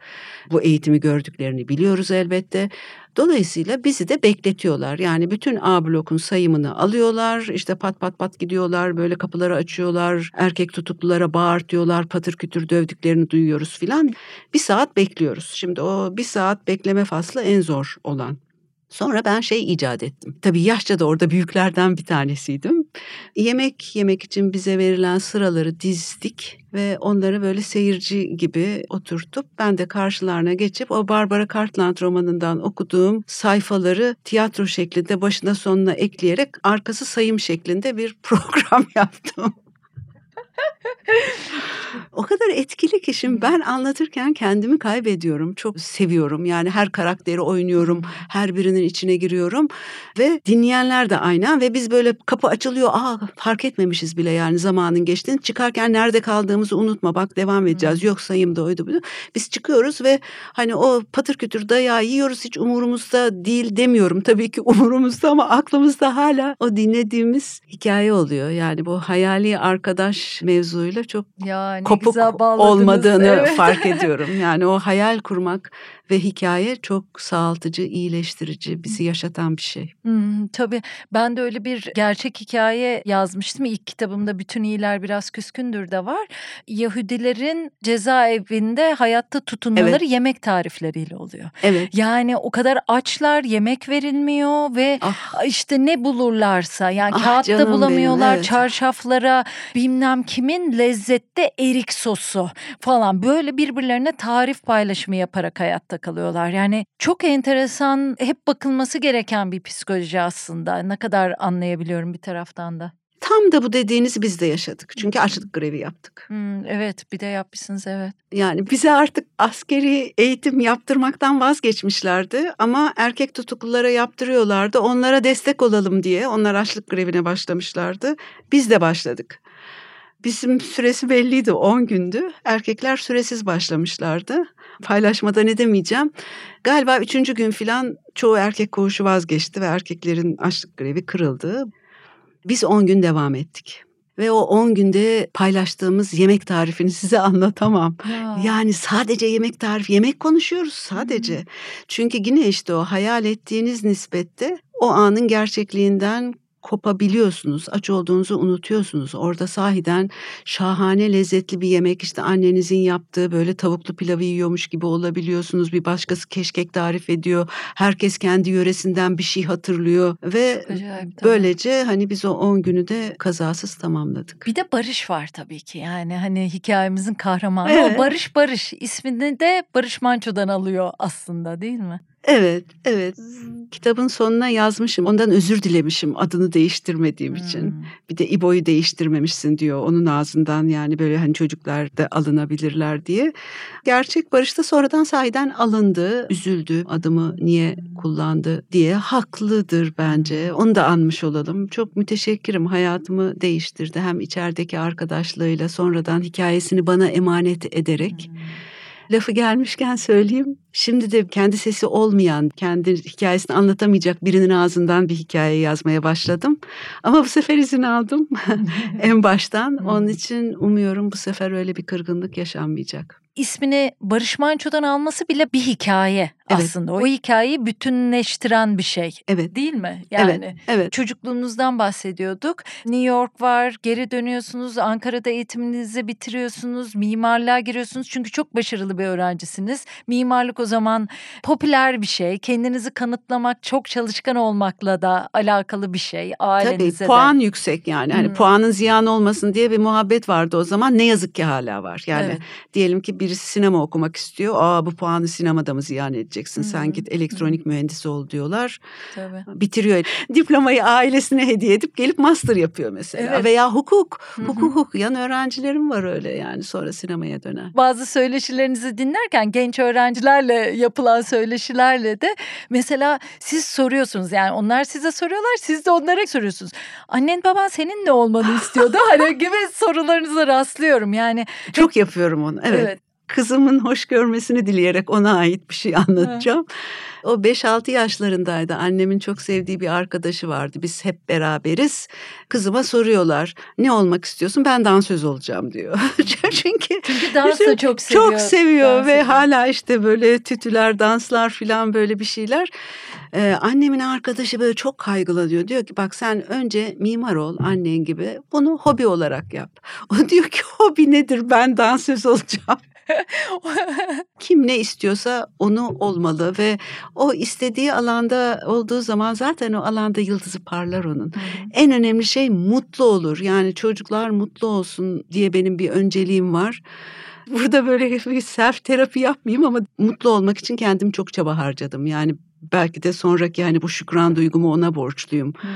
[SPEAKER 2] Bu eğitimi gördüklerini biliyoruz elbette. Dolayısıyla bizi de bekletiyorlar. Yani bütün A blokun sayımını alıyorlar. İşte pat pat pat gidiyorlar. Böyle kapıları açıyorlar. Erkek tutuklulara bağırtıyorlar. Patır kütür dövdüklerini duyuyoruz filan. Bir saat bekliyoruz. Şimdi o bir saat bekleme faslı en zor olan. Sonra ben şey icat ettim. Tabii yaşça da orada büyüklerden bir tanesiydim. Yemek yemek için bize verilen sıraları dizdik ve onları böyle seyirci gibi oturtup ben de karşılarına geçip o Barbara Cartland romanından okuduğum sayfaları tiyatro şeklinde başına sonuna ekleyerek arkası sayım şeklinde bir program yaptım o kadar etkili ki şimdi ben anlatırken kendimi kaybediyorum. Çok seviyorum. Yani her karakteri oynuyorum. Her birinin içine giriyorum. Ve dinleyenler de aynı. Ve biz böyle kapı açılıyor. Aa fark etmemişiz bile yani zamanın geçtiğini. Çıkarken nerede kaldığımızı unutma. Bak devam edeceğiz. Yok sayım da oydu buydu. Biz çıkıyoruz ve hani o patır kütür dayağı yiyoruz. Hiç umurumuzda değil demiyorum. Tabii ki umurumuzda ama aklımızda hala o dinlediğimiz hikaye oluyor. Yani bu hayali arkadaş mevzuyla çok ya, kopuk olmadığını evet. fark ediyorum. Yani o hayal kurmak ve hikaye çok sağaltıcı, iyileştirici, bizi yaşatan bir şey.
[SPEAKER 1] Hmm, tabii ben de öyle bir gerçek hikaye yazmıştım. İlk kitabımda Bütün iyiler Biraz Küskündür de var. Yahudilerin cezaevinde hayatta tutunmaları evet. yemek tarifleriyle oluyor. Evet. Yani o kadar açlar, yemek verilmiyor ve ah. işte ne bulurlarsa yani ah, kağıtta bulamıyorlar, benim, evet. çarşaflara bilmem kimin lezzette erik sosu falan böyle birbirlerine tarif paylaşımı yaparak hayatta hayatta kalıyorlar. Yani çok enteresan, hep bakılması gereken bir psikoloji aslında. Ne kadar anlayabiliyorum bir taraftan da.
[SPEAKER 2] Tam da bu dediğinizi biz de yaşadık. Çünkü açlık grevi yaptık.
[SPEAKER 1] Hmm, evet bir de yapmışsınız evet.
[SPEAKER 2] Yani bize artık askeri eğitim yaptırmaktan vazgeçmişlerdi. Ama erkek tutuklulara yaptırıyorlardı. Onlara destek olalım diye onlar açlık grevine başlamışlardı. Biz de başladık. Bizim süresi belliydi 10 gündü. Erkekler süresiz başlamışlardı. Paylaşmada ne demeyeceğim. Galiba üçüncü gün filan çoğu erkek koğuşu vazgeçti ve erkeklerin açlık grevi kırıldı. Biz 10 gün devam ettik. Ve o 10 günde paylaştığımız yemek tarifini size anlatamam. Ya. Yani sadece yemek tarifi, yemek konuşuyoruz sadece. Hmm. Çünkü yine işte o hayal ettiğiniz nispette o anın gerçekliğinden kopabiliyorsunuz. Aç olduğunuzu unutuyorsunuz. Orada sahiden şahane lezzetli bir yemek işte annenizin yaptığı böyle tavuklu pilavı yiyormuş gibi olabiliyorsunuz. Bir başkası keşkek tarif ediyor. Herkes kendi yöresinden bir şey hatırlıyor ve acayip, böylece hani biz o 10 günü de kazasız tamamladık.
[SPEAKER 1] Bir de Barış var tabii ki. Yani hani hikayemizin kahramanı evet. o Barış Barış ismini de Barış Manço'dan alıyor aslında değil mi?
[SPEAKER 2] Evet, evet. Kitabın sonuna yazmışım. Ondan özür dilemişim adını değiştirmediğim hmm. için. Bir de İbo'yu değiştirmemişsin diyor onun ağzından. Yani böyle hani çocuklar da alınabilirler diye. Gerçek Barış da sonradan sahiden alındı. Üzüldü adımı niye kullandı diye. Haklıdır bence. Onu da anmış olalım. Çok müteşekkirim. Hayatımı değiştirdi. Hem içerideki arkadaşlığıyla sonradan hikayesini bana emanet ederek. Hmm Lafı gelmişken söyleyeyim. Şimdi de kendi sesi olmayan, kendi hikayesini anlatamayacak birinin ağzından bir hikaye yazmaya başladım. Ama bu sefer izin aldım en baştan. Onun için umuyorum bu sefer öyle bir kırgınlık yaşanmayacak.
[SPEAKER 1] İsmini Barış Manço'dan alması bile bir hikaye
[SPEAKER 2] Evet.
[SPEAKER 1] aslında. O hikayeyi bütünleştiren bir şey.
[SPEAKER 2] Evet.
[SPEAKER 1] Değil mi? Yani
[SPEAKER 2] Evet. Evet.
[SPEAKER 1] çocukluğunuzdan bahsediyorduk. New York var, geri dönüyorsunuz, Ankara'da eğitiminizi bitiriyorsunuz, mimarlığa giriyorsunuz. Çünkü çok başarılı bir öğrencisiniz. Mimarlık o zaman popüler bir şey. Kendinizi kanıtlamak, çok çalışkan olmakla da alakalı bir şey. Ailenize
[SPEAKER 2] Tabii
[SPEAKER 1] de.
[SPEAKER 2] puan yüksek yani. Hani
[SPEAKER 1] Hmm.
[SPEAKER 2] puanın ziyan olmasın diye bir muhabbet vardı o zaman. Ne yazık ki hala var. Yani
[SPEAKER 1] Evet.
[SPEAKER 2] diyelim ki birisi sinema okumak istiyor. Aa bu puanı sinemada mı ziyan edeceksin?
[SPEAKER 1] Hı hı,
[SPEAKER 2] Sen git elektronik mühendisi ol diyorlar.
[SPEAKER 1] Tabii.
[SPEAKER 2] Bitiriyor. Diplomayı ailesine hediye edip gelip master yapıyor mesela.
[SPEAKER 1] Evet.
[SPEAKER 2] Veya hukuk.
[SPEAKER 1] Hı hı.
[SPEAKER 2] Hukuk okuyan öğrencilerim var öyle yani sonra sinemaya dönen.
[SPEAKER 1] Bazı söyleşilerinizi dinlerken genç öğrencilerle yapılan söyleşilerle de mesela siz soruyorsunuz yani onlar size soruyorlar siz de onlara soruyorsunuz. Annen baban senin ne olmanı istiyordu hani gibi sorularınıza rastlıyorum yani.
[SPEAKER 2] Çok yapıyorum onu. Evet. Kızımın hoş görmesini dileyerek ona ait bir şey anlatacağım. O 5-6 yaşlarındaydı. Annemin çok sevdiği bir arkadaşı vardı. Biz hep beraberiz. Kızıma soruyorlar. Ne olmak istiyorsun? Ben dansöz olacağım diyor. Çünkü
[SPEAKER 1] Çünkü dans da çok seviyor.
[SPEAKER 2] çok seviyor
[SPEAKER 1] Dans
[SPEAKER 2] ve hala işte böyle tütüler, danslar falan böyle bir şeyler. Ee, annemin arkadaşı böyle çok kaygılanıyor. Diyor ki bak sen önce mimar ol annen gibi. Bunu hobi olarak yap. O diyor ki hobi nedir? Ben dansöz olacağım. Kim ne istiyorsa onu olmalı ve o istediği alanda olduğu zaman zaten o alanda yıldızı parlar onun.
[SPEAKER 1] Hı.
[SPEAKER 2] En önemli şey mutlu olur. Yani çocuklar mutlu olsun diye benim bir önceliğim var. Burada böyle bir self terapi yapmayayım ama mutlu olmak için kendim çok çaba harcadım. Yani belki de sonraki yani bu şükran duygumu ona borçluyum.
[SPEAKER 1] Hmm.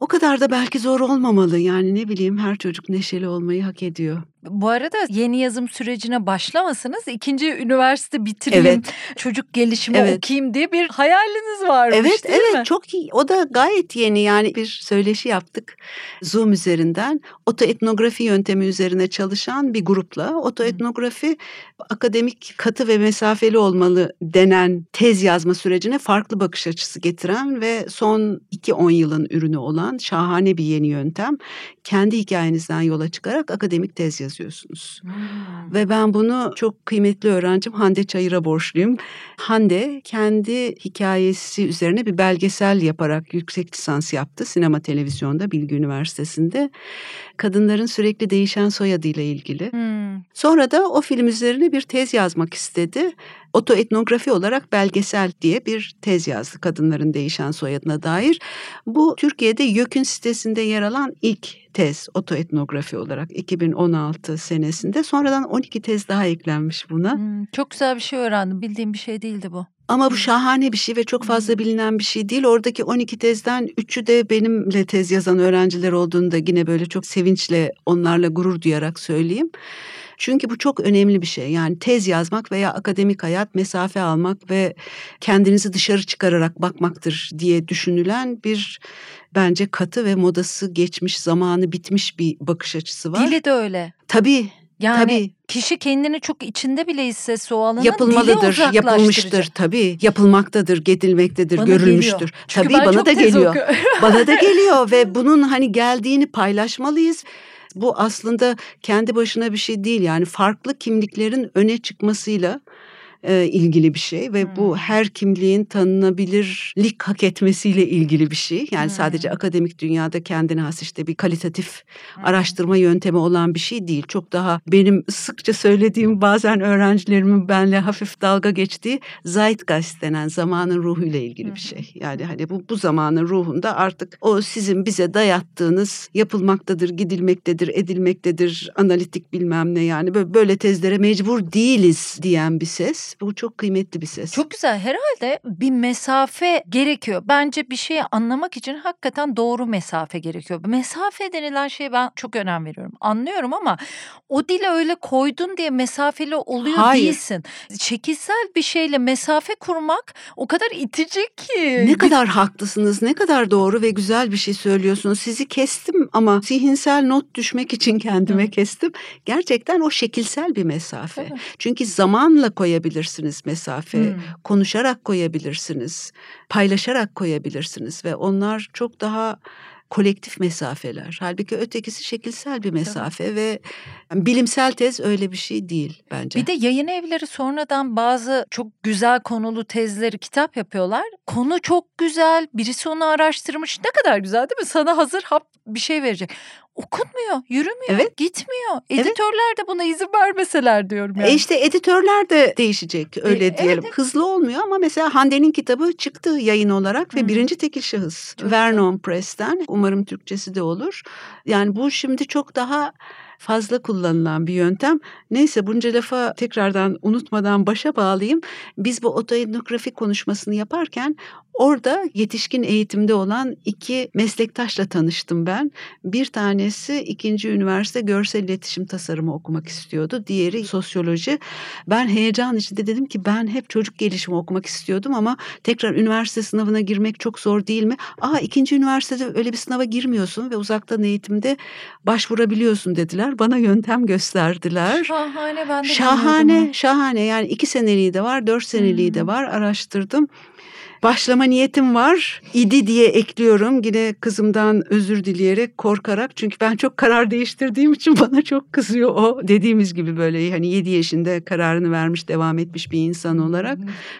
[SPEAKER 2] O kadar da belki zor olmamalı. Yani ne bileyim her çocuk neşeli olmayı hak ediyor.
[SPEAKER 1] Bu arada yeni yazım sürecine başlamasanız ikinci üniversite bitireyim,
[SPEAKER 2] Evet.
[SPEAKER 1] çocuk gelişimi
[SPEAKER 2] Evet.
[SPEAKER 1] okuyayım diye bir hayaliniz varmış
[SPEAKER 2] Evet
[SPEAKER 1] değil
[SPEAKER 2] evet
[SPEAKER 1] mi?
[SPEAKER 2] çok iyi. O da gayet yeni yani bir söyleşi yaptık Zoom üzerinden. Otoetnografi yöntemi üzerine çalışan bir grupla. Otoetnografi akademik katı ve mesafeli olmalı denen tez yazma sürecine farklı bakış açısı getiren ve son 2-10 yılın ürünü olan şahane bir yeni yöntem. Kendi hikayenizden yola çıkarak akademik tez yazıyorsunuz.
[SPEAKER 1] Hmm.
[SPEAKER 2] Ve ben bunu çok kıymetli öğrencim Hande Çayır'a borçluyum. Hande kendi hikayesi üzerine bir belgesel yaparak yüksek lisans yaptı. Sinema televizyonda Bilgi Üniversitesi'nde. Kadınların sürekli değişen soyadıyla ilgili.
[SPEAKER 1] Hmm.
[SPEAKER 2] Sonra da o film üzerine bir tez yazmak istedi. Otoetnografi olarak belgesel diye bir tez yazdı kadınların değişen soyadına dair. Bu Türkiye'de YÖK'ün sitesinde yer alan ilk tez otoetnografi olarak 2016 senesinde. Sonradan 12 tez daha eklenmiş buna.
[SPEAKER 1] Hmm, Çok güzel bir şey öğrendim. Bildiğim bir şey değildi bu.
[SPEAKER 2] Ama bu şahane bir şey ve çok fazla bilinen bir şey değil. Oradaki 12 tezden 3'ü de benimle tez yazan öğrenciler olduğunu da yine böyle çok sevinçle onlarla gurur duyarak söyleyeyim. Çünkü bu çok önemli bir şey. Yani tez yazmak veya akademik hayat mesafe almak ve kendinizi dışarı çıkararak bakmaktır diye düşünülen bir bence katı ve modası geçmiş, zamanı bitmiş bir bakış açısı var.
[SPEAKER 1] Dili de öyle.
[SPEAKER 2] Tabii,
[SPEAKER 1] Yani
[SPEAKER 2] tabii.
[SPEAKER 1] kişi kendini çok içinde bile hissetse o dili
[SPEAKER 2] yapılmalıdır, yapılmıştır tabii. Yapılmaktadır, gedilmektedir,
[SPEAKER 1] Bana
[SPEAKER 2] görülmüştür.
[SPEAKER 1] geliyor. Çünkü
[SPEAKER 2] tabii bana da geliyor. bana da geliyor ve bunun hani geldiğini paylaşmalıyız. Bu aslında kendi başına bir şey değil yani farklı kimliklerin öne çıkmasıyla e, ilgili bir şey ve
[SPEAKER 1] Hmm.
[SPEAKER 2] bu her kimliğin tanınabilirlik hak etmesiyle ilgili bir şey. Yani sadece
[SPEAKER 1] Hmm.
[SPEAKER 2] akademik dünyada kendine has işte bir kalitatif
[SPEAKER 1] Hmm.
[SPEAKER 2] araştırma yöntemi olan bir şey değil. Çok daha benim sıkça söylediğim bazen öğrencilerimin benle hafif dalga geçtiği Zeitgeist denen zamanın ruhuyla ilgili bir şey. Yani hani bu bu zamanın ruhunda artık o sizin bize dayattığınız yapılmaktadır, gidilmektedir, edilmektedir, analitik bilmem ne yani böyle, böyle tezlere mecbur değiliz diyen bir ses. Bu çok kıymetli bir ses.
[SPEAKER 1] Çok güzel. Herhalde bir mesafe gerekiyor. Bence bir şeyi anlamak için hakikaten doğru mesafe gerekiyor. Mesafe denilen şeye ben çok önem veriyorum. Anlıyorum ama o dile öyle koydun diye mesafeli oluyor
[SPEAKER 2] Hayır.
[SPEAKER 1] değilsin. Şekilsel bir şeyle mesafe kurmak o kadar itici ki.
[SPEAKER 2] Ne kadar haklısınız, ne kadar doğru ve güzel bir şey söylüyorsunuz. Sizi kestim ama zihinsel not düşmek için kendime
[SPEAKER 1] Hı.
[SPEAKER 2] kestim. Gerçekten o şekilsel bir mesafe.
[SPEAKER 1] Tabii.
[SPEAKER 2] Çünkü zamanla koyabilirsiniz mesafe,
[SPEAKER 1] Hmm.
[SPEAKER 2] konuşarak koyabilirsiniz, paylaşarak koyabilirsiniz ve onlar çok daha kolektif mesafeler. Halbuki ötekisi şekilsel bir mesafe Tabii. ve bilimsel tez öyle bir şey değil bence.
[SPEAKER 1] Bir de yayın evleri sonradan bazı çok güzel konulu tezleri kitap yapıyorlar. Konu çok güzel, birisi onu araştırmış. Ne kadar güzel değil mi? Sana hazır hap bir şey verecek okunmuyor, yürümüyor, evet. gitmiyor. Editörler evet. de buna izin vermeseler diyorum yani.
[SPEAKER 2] E işte editörler de değişecek öyle e, diyelim. Evet. Hızlı olmuyor ama mesela Hande'nin kitabı çıktı yayın olarak ve hmm. birinci tekil şahıs. Çok Vernon Press'ten. Umarım Türkçesi de olur. Yani bu şimdi çok daha fazla kullanılan bir yöntem. Neyse bunca lafa tekrardan unutmadan başa bağlayayım. Biz bu otoetnografi konuşmasını yaparken orada yetişkin eğitimde olan iki meslektaşla tanıştım ben. Bir tanesi ikinci üniversite görsel iletişim tasarımı okumak istiyordu. Diğeri sosyoloji. Ben heyecan içinde dedim ki ben hep çocuk gelişimi okumak istiyordum ama tekrar üniversite sınavına girmek çok zor değil mi? Aa ikinci üniversitede öyle bir sınava girmiyorsun ve uzaktan eğitimde başvurabiliyorsun dediler bana yöntem gösterdiler.
[SPEAKER 1] Şahane ben de
[SPEAKER 2] Şahane, şahane. Yani iki seneliği de var, dört seneliği hmm. de var. Araştırdım başlama niyetim var idi diye ekliyorum. Yine kızımdan özür dileyerek korkarak çünkü ben çok karar değiştirdiğim için bana çok kızıyor o. Dediğimiz gibi böyle hani 7 yaşında kararını vermiş devam etmiş bir insan olarak.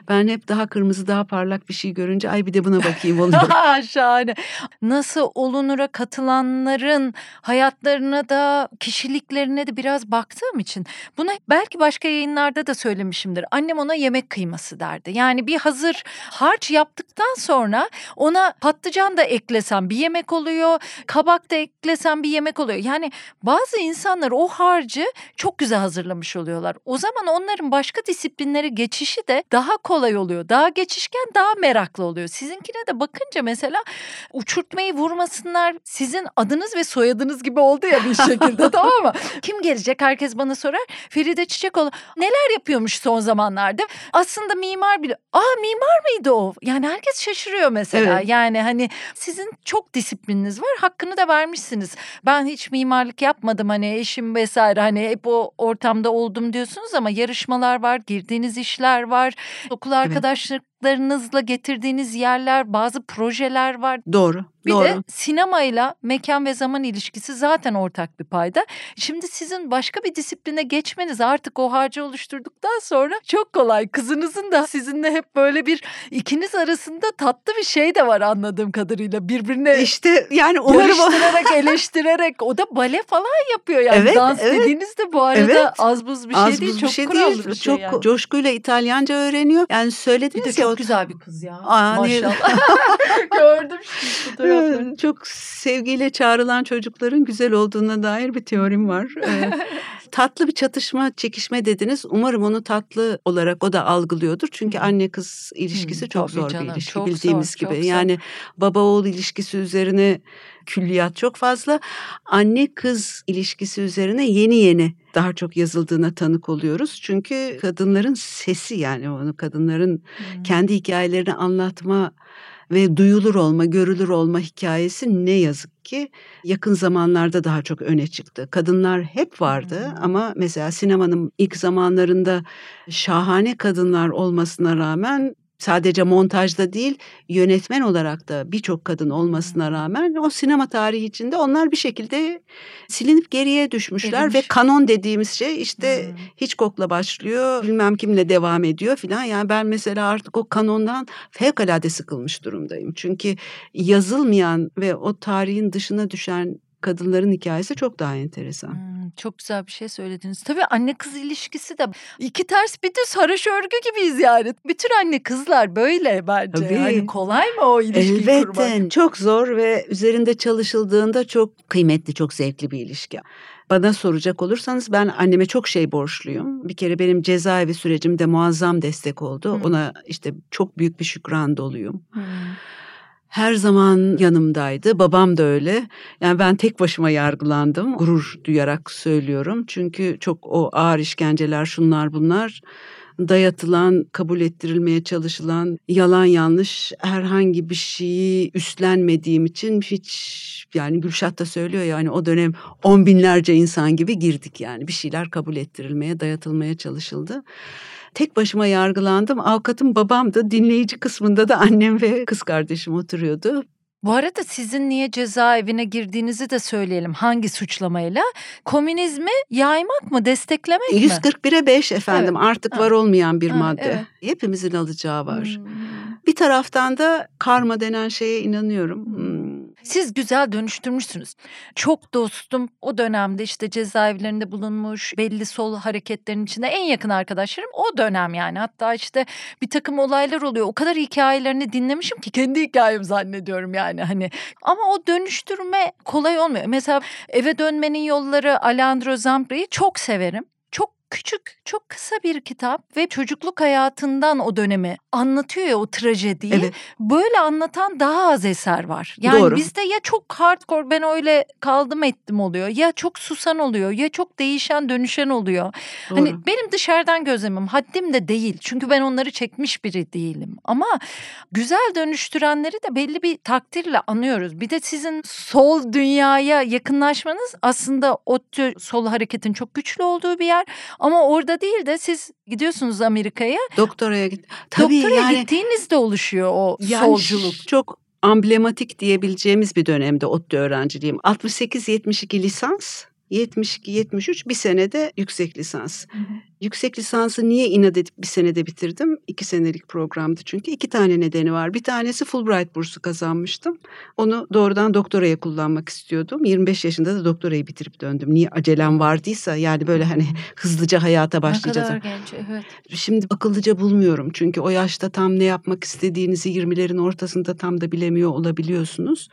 [SPEAKER 2] Ben hep daha kırmızı daha parlak bir şey görünce ay bir de buna bakayım oluyor.
[SPEAKER 1] Şahane. Nasıl olunura katılanların hayatlarına da kişiliklerine de biraz baktığım için bunu belki başka yayınlarda da söylemişimdir. Annem ona yemek kıyması derdi. Yani bir hazır harç yaptıktan sonra ona patlıcan da eklesem bir yemek oluyor. Kabak da eklesem bir yemek oluyor. Yani bazı insanlar o harcı çok güzel hazırlamış oluyorlar. O zaman onların başka disiplinlere geçişi de daha kolay oluyor. Daha geçişken daha meraklı oluyor. Sizinkine de bakınca mesela uçurtmayı vurmasınlar sizin adınız ve soyadınız gibi oldu ya bir şekilde tamam mı? Kim gelecek herkes bana sorar. Feride Çiçekoğlu neler yapıyormuş son zamanlarda? Aslında mimar bile. Aa mimar mıydı o? Yani herkes şaşırıyor mesela. Evet. Yani hani sizin çok disiplininiz var. Hakkını da vermişsiniz. Ben hiç mimarlık yapmadım hani eşim vesaire hani hep o ortamda oldum diyorsunuz ama yarışmalar var, girdiğiniz işler var. Okul arkadaşlık arkadaşlarınızla getirdiğiniz yerler, bazı projeler var.
[SPEAKER 2] Doğru.
[SPEAKER 1] Bir
[SPEAKER 2] doğru.
[SPEAKER 1] de sinemayla mekan ve zaman ilişkisi zaten ortak bir payda. Şimdi sizin başka bir disipline geçmeniz artık o harcı oluşturduktan sonra çok kolay. Kızınızın da sizinle hep böyle bir ikiniz arasında tatlı bir şey de var anladığım kadarıyla. Birbirine
[SPEAKER 2] işte yani umarım
[SPEAKER 1] yarıştırarak, eleştirerek. O da bale falan yapıyor yani. Evet, Dans evet. dediğiniz de bu arada evet. az buz bir şey az değil. Çok şey değil. bir şey
[SPEAKER 2] Çok
[SPEAKER 1] yani.
[SPEAKER 2] coşkuyla İtalyanca öğreniyor. Yani söylediniz
[SPEAKER 1] ya güzel bir kız ya. Aa, Maşallah. Gördüm fotoğraflarını.
[SPEAKER 2] Çok sevgiyle çağrılan çocukların güzel olduğuna dair bir teorim var. Ee, tatlı bir çatışma, çekişme dediniz. Umarım onu tatlı olarak o da algılıyordur. Çünkü anne kız ilişkisi hmm, çok zor canım, bir ilişki çok bildiğimiz zor, gibi. Yani baba oğul ilişkisi üzerine külliyat çok fazla. Anne kız ilişkisi üzerine yeni yeni daha çok yazıldığına tanık oluyoruz. Çünkü kadınların sesi yani onu kadınların hmm. kendi hikayelerini anlatma ve duyulur olma, görülür olma hikayesi ne yazık ki yakın zamanlarda daha çok öne çıktı. Kadınlar hep vardı hmm. ama mesela sinemanın ilk zamanlarında şahane kadınlar olmasına rağmen sadece montajda değil yönetmen olarak da birçok kadın olmasına rağmen o sinema tarihi içinde onlar bir şekilde silinip geriye düşmüşler Edilmiş. ve kanon dediğimiz şey işte hmm. Hitchcock'la başlıyor bilmem kimle devam ediyor filan yani ben mesela artık o kanondan fevkalade sıkılmış durumdayım. Çünkü yazılmayan ve o tarihin dışına düşen kadınların hikayesi çok daha enteresan. Hmm,
[SPEAKER 1] çok güzel bir şey söylediniz. Tabii anne kız ilişkisi de iki ters bir düz haraş örgü gibiyiz yani. Bütün anne kızlar böyle bence. Tabii. Yani kolay mı o ilişkiyi
[SPEAKER 2] Elbette. kurmak? Elbette çok zor ve üzerinde çalışıldığında çok kıymetli, çok zevkli bir ilişki. Bana soracak olursanız ben anneme çok şey borçluyum. Bir kere benim cezaevi sürecimde muazzam destek oldu. Hmm. Ona işte çok büyük bir şükran doluyum. Hmm her zaman yanımdaydı. Babam da öyle. Yani ben tek başıma yargılandım. Gurur duyarak söylüyorum. Çünkü çok o ağır işkenceler şunlar bunlar dayatılan, kabul ettirilmeye çalışılan yalan yanlış herhangi bir şeyi üstlenmediğim için hiç yani Gülşah da söylüyor yani o dönem on binlerce insan gibi girdik yani bir şeyler kabul ettirilmeye, dayatılmaya çalışıldı. Tek başıma yargılandım. Avukatım babamdı. Dinleyici kısmında da annem ve kız kardeşim oturuyordu.
[SPEAKER 1] Bu arada sizin niye cezaevine girdiğinizi de söyleyelim. Hangi suçlamayla? Komünizmi yaymak mı, desteklemek mi?
[SPEAKER 2] 141'e 5 efendim
[SPEAKER 1] Evet.
[SPEAKER 2] artık
[SPEAKER 1] Ha.
[SPEAKER 2] var olmayan bir
[SPEAKER 1] Ha,
[SPEAKER 2] madde.
[SPEAKER 1] evet.
[SPEAKER 2] Hepimizin alacağı var.
[SPEAKER 1] Hmm.
[SPEAKER 2] Bir taraftan da karma denen şeye inanıyorum. Hmm.
[SPEAKER 1] Siz güzel dönüştürmüşsünüz. Çok dostum o dönemde işte cezaevlerinde bulunmuş belli sol hareketlerin içinde en yakın arkadaşlarım o dönem yani. Hatta işte bir takım olaylar oluyor. O kadar hikayelerini dinlemişim ki kendi hikayem zannediyorum yani hani. Ama o dönüştürme kolay olmuyor. Mesela eve dönmenin yolları Alejandro Zambra'yı çok severim. Küçük, çok kısa bir kitap ve çocukluk hayatından o dönemi anlatıyor ya o trajediyi.
[SPEAKER 2] Evet.
[SPEAKER 1] Böyle anlatan daha az eser var. Yani
[SPEAKER 2] Doğru.
[SPEAKER 1] bizde ya çok hardcore ben öyle kaldım ettim oluyor. Ya çok susan oluyor. Ya çok değişen dönüşen oluyor.
[SPEAKER 2] Doğru.
[SPEAKER 1] Hani benim dışarıdan gözlemim haddim de değil. Çünkü ben onları çekmiş biri değilim. Ama güzel dönüştürenleri de belli bir takdirle anıyoruz. Bir de sizin sol dünyaya yakınlaşmanız aslında ODTÜ sol hareketin çok güçlü olduğu bir yer. Ama orada değil de siz gidiyorsunuz Amerika'ya.
[SPEAKER 2] Doktoraya git. Tabii
[SPEAKER 1] Doktora
[SPEAKER 2] yani,
[SPEAKER 1] gittiğinizde oluşuyor o
[SPEAKER 2] yani
[SPEAKER 1] solculuk.
[SPEAKER 2] çok amblematik diyebileceğimiz bir dönemde ODTÜ öğrenciliğim. 68-72 lisans, 72-73 bir senede yüksek lisans. Yüksek lisansı niye inat edip bir senede bitirdim? İki senelik programdı çünkü. iki tane nedeni var. Bir tanesi Fulbright bursu kazanmıştım. Onu doğrudan doktoraya kullanmak istiyordum. 25 yaşında da doktorayı bitirip döndüm. Niye acelem vardıysa yani böyle hani hızlıca hayata başlayacağız.
[SPEAKER 1] Ne kadar genç evet.
[SPEAKER 2] Şimdi akıllıca bulmuyorum çünkü o yaşta tam ne yapmak istediğinizi 20'lerin ortasında tam da bilemiyor olabiliyorsunuz.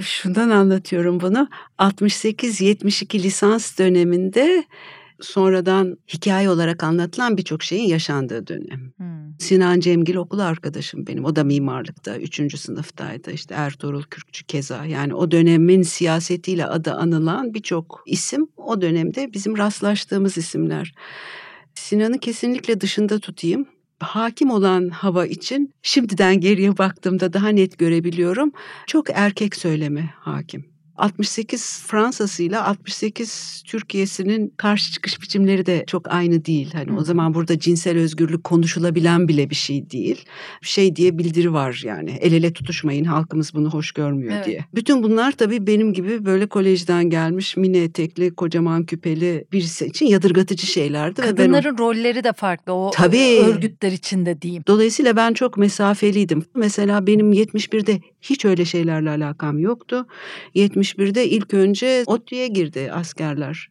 [SPEAKER 2] Şundan anlatıyorum bunu. 68-72 lisans döneminde sonradan hikaye olarak anlatılan birçok şeyin yaşandığı dönem.
[SPEAKER 1] Hmm.
[SPEAKER 2] Sinan Cemgil okul arkadaşım benim. O da mimarlıkta. Üçüncü sınıftaydı. İşte Ertuğrul Kürkçü keza. Yani o dönemin siyasetiyle adı anılan birçok isim o dönemde bizim rastlaştığımız isimler. Sinan'ı kesinlikle dışında tutayım. Hakim olan hava için şimdiden geriye baktığımda daha net görebiliyorum. Çok erkek söylemi hakim. 68 Fransa'sıyla 68 Türkiye'sinin karşı çıkış biçimleri de çok aynı değil. Hani
[SPEAKER 1] Hı.
[SPEAKER 2] o zaman burada cinsel özgürlük konuşulabilen bile bir şey değil. Şey diye bildiri var yani. El ele tutuşmayın halkımız bunu hoş görmüyor
[SPEAKER 1] Evet.
[SPEAKER 2] diye. Bütün bunlar tabii benim gibi böyle kolejden gelmiş mini etekli kocaman küpeli birisi için yadırgatıcı şeylerdi. ve ben o-
[SPEAKER 1] Kadınların rolleri de farklı o
[SPEAKER 2] Tabii.
[SPEAKER 1] örgütler içinde diyeyim.
[SPEAKER 2] Dolayısıyla ben çok mesafeliydim. Mesela benim 71'de hiç öyle şeylerle alakam yoktu. 71'de ilk önce ODTÜ'ye girdi askerler.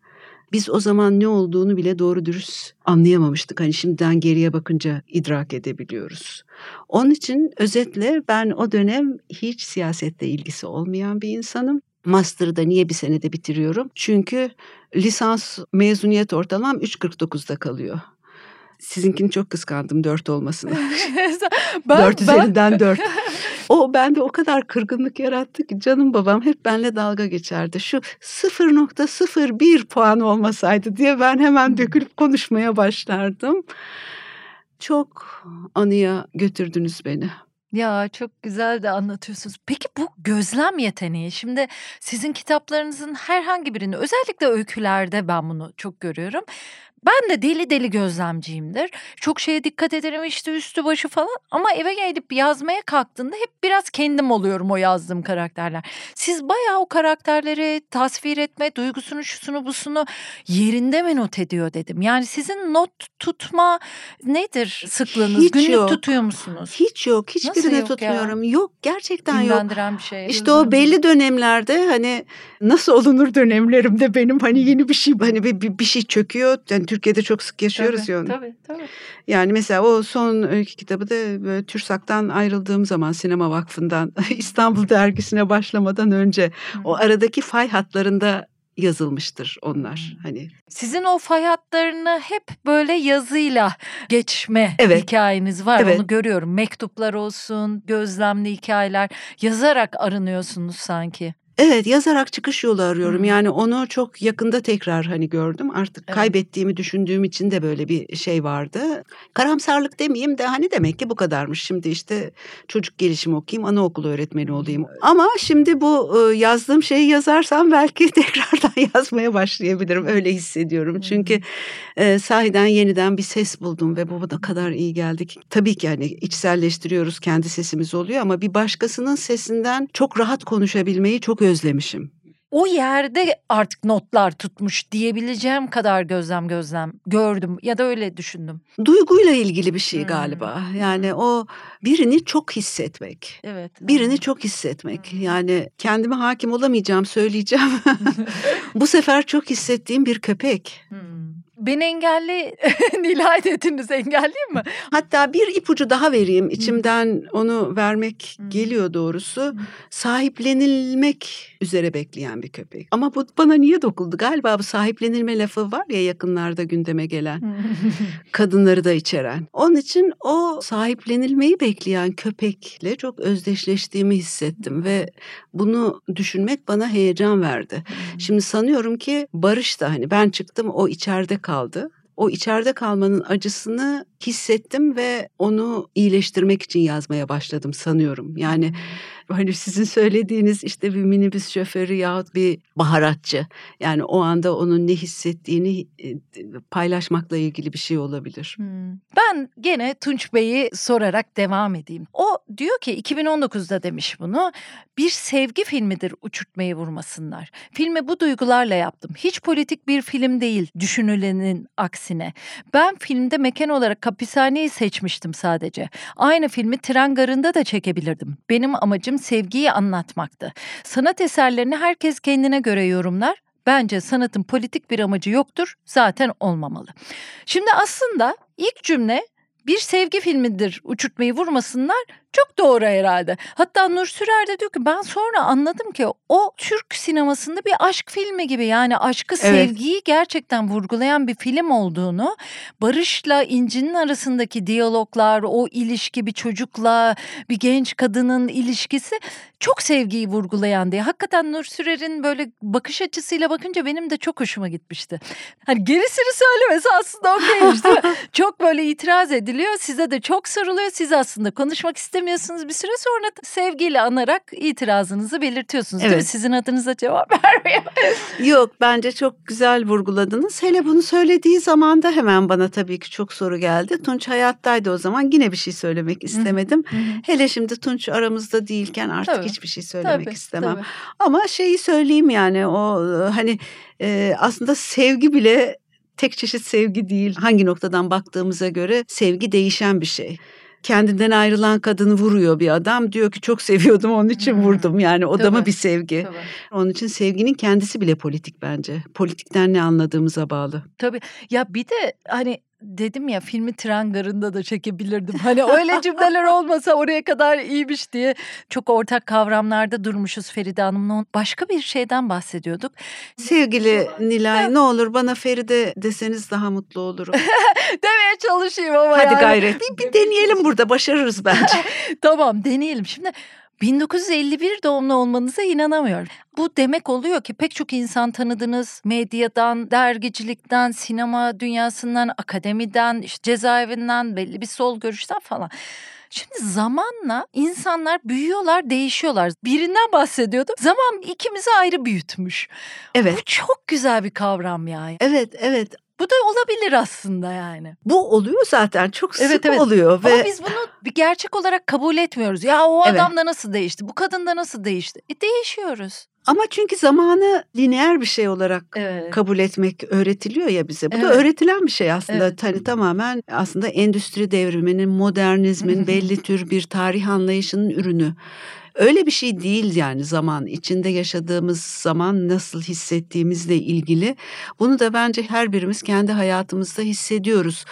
[SPEAKER 2] Biz o zaman ne olduğunu bile doğru dürüst anlayamamıştık. Hani şimdiden geriye bakınca idrak edebiliyoruz. Onun için özetle ben o dönem hiç siyasette ilgisi olmayan bir insanım. Master'ı da niye bir senede bitiriyorum? Çünkü lisans mezuniyet ortalamam 3.49'da kalıyor. Sizinkini çok kıskandım dört olmasını.
[SPEAKER 1] ben,
[SPEAKER 2] dört
[SPEAKER 1] ben-
[SPEAKER 2] üzerinden dört. O bende o kadar kırgınlık yarattı ki canım babam hep benle dalga geçerdi. Şu 0.01 puan olmasaydı diye ben hemen dökülüp konuşmaya başlardım. Çok anıya götürdünüz beni.
[SPEAKER 1] Ya çok güzel de anlatıyorsunuz. Peki bu gözlem yeteneği şimdi sizin kitaplarınızın herhangi birinde özellikle öykülerde ben bunu çok görüyorum. Ben de deli deli gözlemciyimdir. Çok şeye dikkat ederim işte üstü başı falan ama eve gelip yazmaya kalktığında hep biraz kendim oluyorum o yazdığım karakterler. Siz bayağı o karakterleri tasvir etme, duygusunu, şusunu, busunu yerinde mi not ediyor dedim. Yani sizin not tutma nedir sıklığınız?
[SPEAKER 2] Hiç
[SPEAKER 1] Günlük
[SPEAKER 2] yok.
[SPEAKER 1] tutuyor musunuz?
[SPEAKER 2] Hiç yok, hiçbirini
[SPEAKER 1] yok ya?
[SPEAKER 2] tutmuyorum. Yok, gerçekten yok.
[SPEAKER 1] Bir şey.
[SPEAKER 2] İşte o belli dönemlerde hani nasıl olunur dönemlerimde benim hani yeni bir şey hani bir, bir, bir şey çöküyor. Yani Türkiye'de çok sık yaşıyoruz
[SPEAKER 1] tabii,
[SPEAKER 2] ya.
[SPEAKER 1] Tabii tabii.
[SPEAKER 2] Yani mesela o son öykü kitabı da böyle TÜRSAK'tan ayrıldığım zaman Sinema Vakfı'ndan İstanbul dergisine başlamadan önce o aradaki fay hatlarında yazılmıştır onlar. Hani
[SPEAKER 1] Sizin o fay hatlarını hep böyle yazıyla geçme
[SPEAKER 2] Evet.
[SPEAKER 1] hikayeniz var.
[SPEAKER 2] Evet.
[SPEAKER 1] Onu görüyorum. Mektuplar olsun, gözlemli hikayeler yazarak arınıyorsunuz sanki.
[SPEAKER 2] Evet yazarak çıkış yolu arıyorum. Hmm. Yani onu çok yakında tekrar hani gördüm. Artık evet. kaybettiğimi düşündüğüm için de böyle bir şey vardı. Karamsarlık demeyeyim de hani demek ki bu kadarmış. Şimdi işte çocuk gelişimi okuyayım, anaokulu öğretmeni olayım. Ama şimdi bu yazdığım şeyi yazarsam belki tekrardan yazmaya başlayabilirim. Öyle hissediyorum. Çünkü e, sahiden yeniden bir ses buldum ve bu da kadar iyi geldi ki. Tabii ki hani içselleştiriyoruz kendi sesimiz oluyor ama bir başkasının sesinden çok rahat konuşabilmeyi çok özlemişim
[SPEAKER 1] o yerde artık notlar tutmuş diyebileceğim kadar gözlem gözlem gördüm ya da öyle düşündüm.
[SPEAKER 2] Duyguyla ilgili bir şey hmm. galiba. Yani o birini çok hissetmek. Evet. Birini evet. çok hissetmek. Hmm. Yani kendime hakim olamayacağım söyleyeceğim. Bu sefer çok hissettiğim bir köpek. Hmm.
[SPEAKER 1] Beni engelli Nilay dediniz engelliyim mi?
[SPEAKER 2] Hatta bir ipucu daha vereyim. İçimden onu vermek geliyor doğrusu. Sahiplenilmek üzere bekleyen bir köpek. Ama bu bana niye dokundu? Galiba bu sahiplenilme lafı var ya yakınlarda gündeme gelen. kadınları da içeren. Onun için o sahiplenilmeyi bekleyen köpekle çok özdeşleştiğimi hissettim ve bunu düşünmek bana heyecan verdi. Şimdi sanıyorum ki Barış da hani ben çıktım o içeride kaldı. O içeride kalmanın acısını hissettim ve onu iyileştirmek için yazmaya başladım sanıyorum. Yani hani sizin söylediğiniz işte bir minibüs şoförü yahut bir baharatçı. Yani o anda onun ne hissettiğini e, paylaşmakla ilgili bir şey olabilir. Hmm.
[SPEAKER 1] Ben gene Tunç Bey'i sorarak devam edeyim. O diyor ki 2019'da demiş bunu. Bir sevgi filmidir uçurtmayı vurmasınlar. Filmi bu duygularla yaptım. Hiç politik bir film değil düşünülenin aksine. Ben filmde mekan olarak hapishaneyi seçmiştim sadece. Aynı filmi tren garında da çekebilirdim. Benim amacım sevgiyi anlatmaktı. Sanat eserlerini herkes kendine göre yorumlar. Bence sanatın politik bir amacı yoktur, zaten olmamalı. Şimdi aslında ilk cümle bir sevgi filmidir uçurtmayı vurmasınlar çok doğru herhalde. Hatta Nur Sürer de diyor ki ben sonra anladım ki o Türk sinemasında bir aşk filmi gibi yani aşkı evet. sevgiyi gerçekten vurgulayan bir film olduğunu Barış'la İnci'nin arasındaki diyaloglar o ilişki bir çocukla bir genç kadının ilişkisi çok sevgiyi vurgulayan diye. Hakikaten Nur Sürer'in böyle bakış açısıyla bakınca benim de çok hoşuma gitmişti. Hani gerisini söylemesi aslında okeymiş değil mi? çok böyle itiraz ediliyor. Size de çok soruluyor. Siz aslında konuşmak istemiyorsunuz istemiyorsunuz bir süre sonra sevgiyle anarak itirazınızı belirtiyorsunuz evet. değil mi? Sizin adınıza cevap vermiyor.
[SPEAKER 2] Yok bence çok güzel vurguladınız. Hele bunu söylediği zaman da hemen bana tabii ki çok soru geldi. Tunç hayattaydı o zaman yine bir şey söylemek istemedim. Hele şimdi Tunç aramızda değilken artık tabii. hiçbir şey söylemek tabii, istemem. Tabii. Ama şeyi söyleyeyim yani o hani e, aslında sevgi bile tek çeşit sevgi değil. Hangi noktadan baktığımıza göre sevgi değişen bir şey kendinden ayrılan kadını vuruyor bir adam. Diyor ki çok seviyordum onun için vurdum. Yani o da mı bir sevgi? Tabii. Onun için sevginin kendisi bile politik bence. Politikten ne anladığımıza bağlı.
[SPEAKER 1] Tabii. Ya bir de hani dedim ya filmi tren garında da çekebilirdim. Hani öyle cümleler olmasa oraya kadar iyiymiş diye çok ortak kavramlarda durmuşuz Feride Hanım'la. Başka bir şeyden bahsediyorduk.
[SPEAKER 2] Sevgili Nilay ne olur bana Feride deseniz daha mutlu olurum.
[SPEAKER 1] Demeye çalışayım ama
[SPEAKER 2] Hadi
[SPEAKER 1] yani.
[SPEAKER 2] gayret. Bir, bir deneyelim burada başarırız bence.
[SPEAKER 1] tamam deneyelim. Şimdi 1951 doğumlu olmanıza inanamıyorum. Bu demek oluyor ki pek çok insan tanıdınız. Medyadan, dergicilikten, sinema dünyasından, akademiden, işte cezaevinden, belli bir sol görüşten falan. Şimdi zamanla insanlar büyüyorlar, değişiyorlar. Birinden bahsediyordu. Zaman ikimizi ayrı büyütmüş. Evet. Bu çok güzel bir kavram yani.
[SPEAKER 2] Evet, evet.
[SPEAKER 1] Bu da olabilir aslında yani.
[SPEAKER 2] Bu oluyor zaten çok sık evet, evet. oluyor.
[SPEAKER 1] Ve... Ama biz bunu bir gerçek olarak kabul etmiyoruz. Ya o evet. adam da nasıl değişti? Bu kadın da nasıl değişti? E değişiyoruz.
[SPEAKER 2] Ama çünkü zamanı lineer bir şey olarak evet. kabul etmek öğretiliyor ya bize. Bu evet. da öğretilen bir şey aslında. Evet. Hani tamamen aslında endüstri devriminin, modernizmin belli tür bir tarih anlayışının ürünü. Öyle bir şey değil yani zaman içinde yaşadığımız zaman nasıl hissettiğimizle ilgili. Bunu da bence her birimiz kendi hayatımızda hissediyoruz.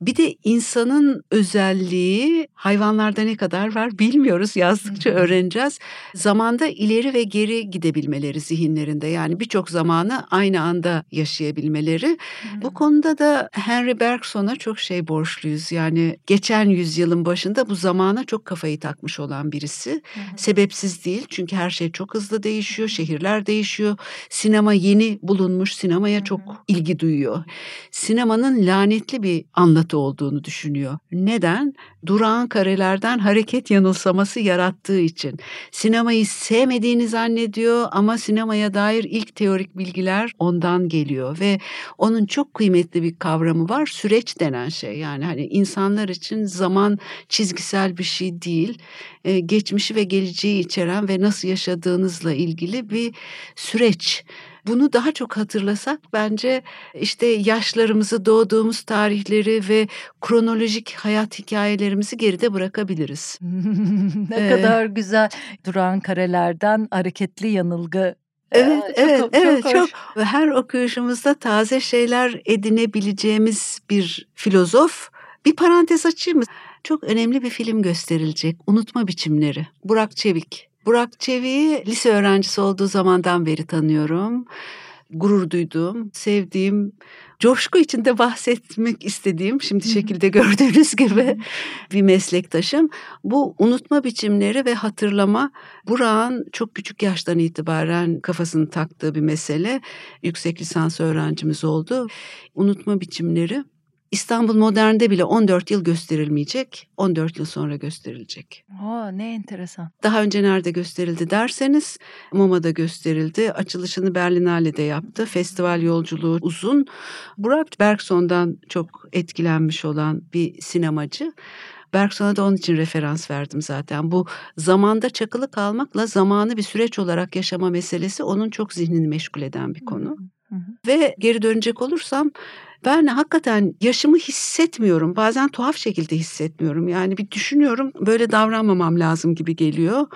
[SPEAKER 2] Bir de insanın özelliği hayvanlarda ne kadar var bilmiyoruz. Yazdıkça öğreneceğiz. Zamanda ileri ve geri gidebilmeleri zihinlerinde. Yani birçok zamanı aynı anda yaşayabilmeleri. Bu konuda da Henry Bergson'a çok şey borçluyuz. Yani geçen yüzyılın başında bu zamana çok kafayı takmış olan birisi. Sebepsiz değil çünkü her şey çok hızlı değişiyor. Şehirler değişiyor. Sinema yeni bulunmuş. Sinemaya çok ilgi duyuyor. Sinemanın lanetli bir anlatı olduğunu düşünüyor. Neden? Durağan karelerden hareket yanılsaması yarattığı için. Sinemayı sevmediğini zannediyor ama sinemaya dair ilk teorik bilgiler ondan geliyor ve onun çok kıymetli bir kavramı var. Süreç denen şey. Yani hani insanlar için zaman çizgisel bir şey değil. Ee, geçmişi ve geleceği içeren ve nasıl yaşadığınızla ilgili bir süreç. Bunu daha çok hatırlasak bence işte yaşlarımızı, doğduğumuz tarihleri ve kronolojik hayat hikayelerimizi geride bırakabiliriz.
[SPEAKER 1] ne ee, kadar güzel duran karelerden hareketli yanılgı
[SPEAKER 2] Evet, çok, evet, çok, evet çok, çok her okuyuşumuzda taze şeyler edinebileceğimiz bir filozof. Bir parantez açayım mı? Çok önemli bir film gösterilecek. Unutma biçimleri. Burak Çevik. Burak Çevik'i lise öğrencisi olduğu zamandan beri tanıyorum. Gurur duyduğum, sevdiğim, coşku içinde bahsetmek istediğim, şimdi şekilde gördüğünüz gibi bir meslektaşım. Bu unutma biçimleri ve hatırlama Burak'ın çok küçük yaştan itibaren kafasını taktığı bir mesele. Yüksek lisans öğrencimiz oldu. Unutma biçimleri İstanbul Modern'de bile 14 yıl gösterilmeyecek, 14 yıl sonra gösterilecek.
[SPEAKER 1] Aa, ne enteresan.
[SPEAKER 2] Daha önce nerede gösterildi derseniz MoMA'da gösterildi. Açılışını Berlinale'de yaptı. Festival yolculuğu uzun. Burak Bergson'dan çok etkilenmiş olan bir sinemacı. Bergson'a da onun için referans verdim zaten. Bu zamanda çakılı kalmakla zamanı bir süreç olarak yaşama meselesi onun çok zihnini meşgul eden bir konu. Hı hı. Ve geri dönecek olursam ben hakikaten yaşımı hissetmiyorum. Bazen tuhaf şekilde hissetmiyorum. Yani bir düşünüyorum böyle davranmamam lazım gibi geliyor.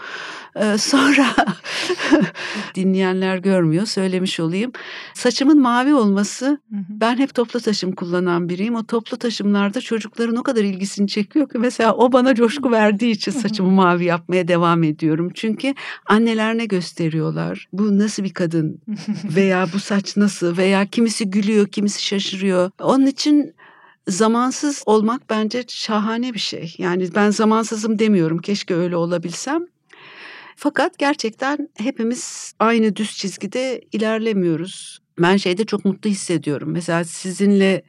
[SPEAKER 2] Ee, sonra dinleyenler görmüyor söylemiş olayım. Saçımın mavi olması ben hep toplu taşım kullanan biriyim. O toplu taşımlarda çocukların o kadar ilgisini çekiyor ki mesela o bana coşku verdiği için saçımı mavi yapmaya devam ediyorum. Çünkü anneler ne gösteriyorlar? Bu nasıl bir kadın? Veya bu saç nasıl? Veya kimisi gülüyor, kimisi şaşırıyor oluyor. Onun için zamansız olmak bence şahane bir şey. Yani ben zamansızım demiyorum. Keşke öyle olabilsem. Fakat gerçekten hepimiz aynı düz çizgide ilerlemiyoruz. Ben şeyde çok mutlu hissediyorum. Mesela sizinle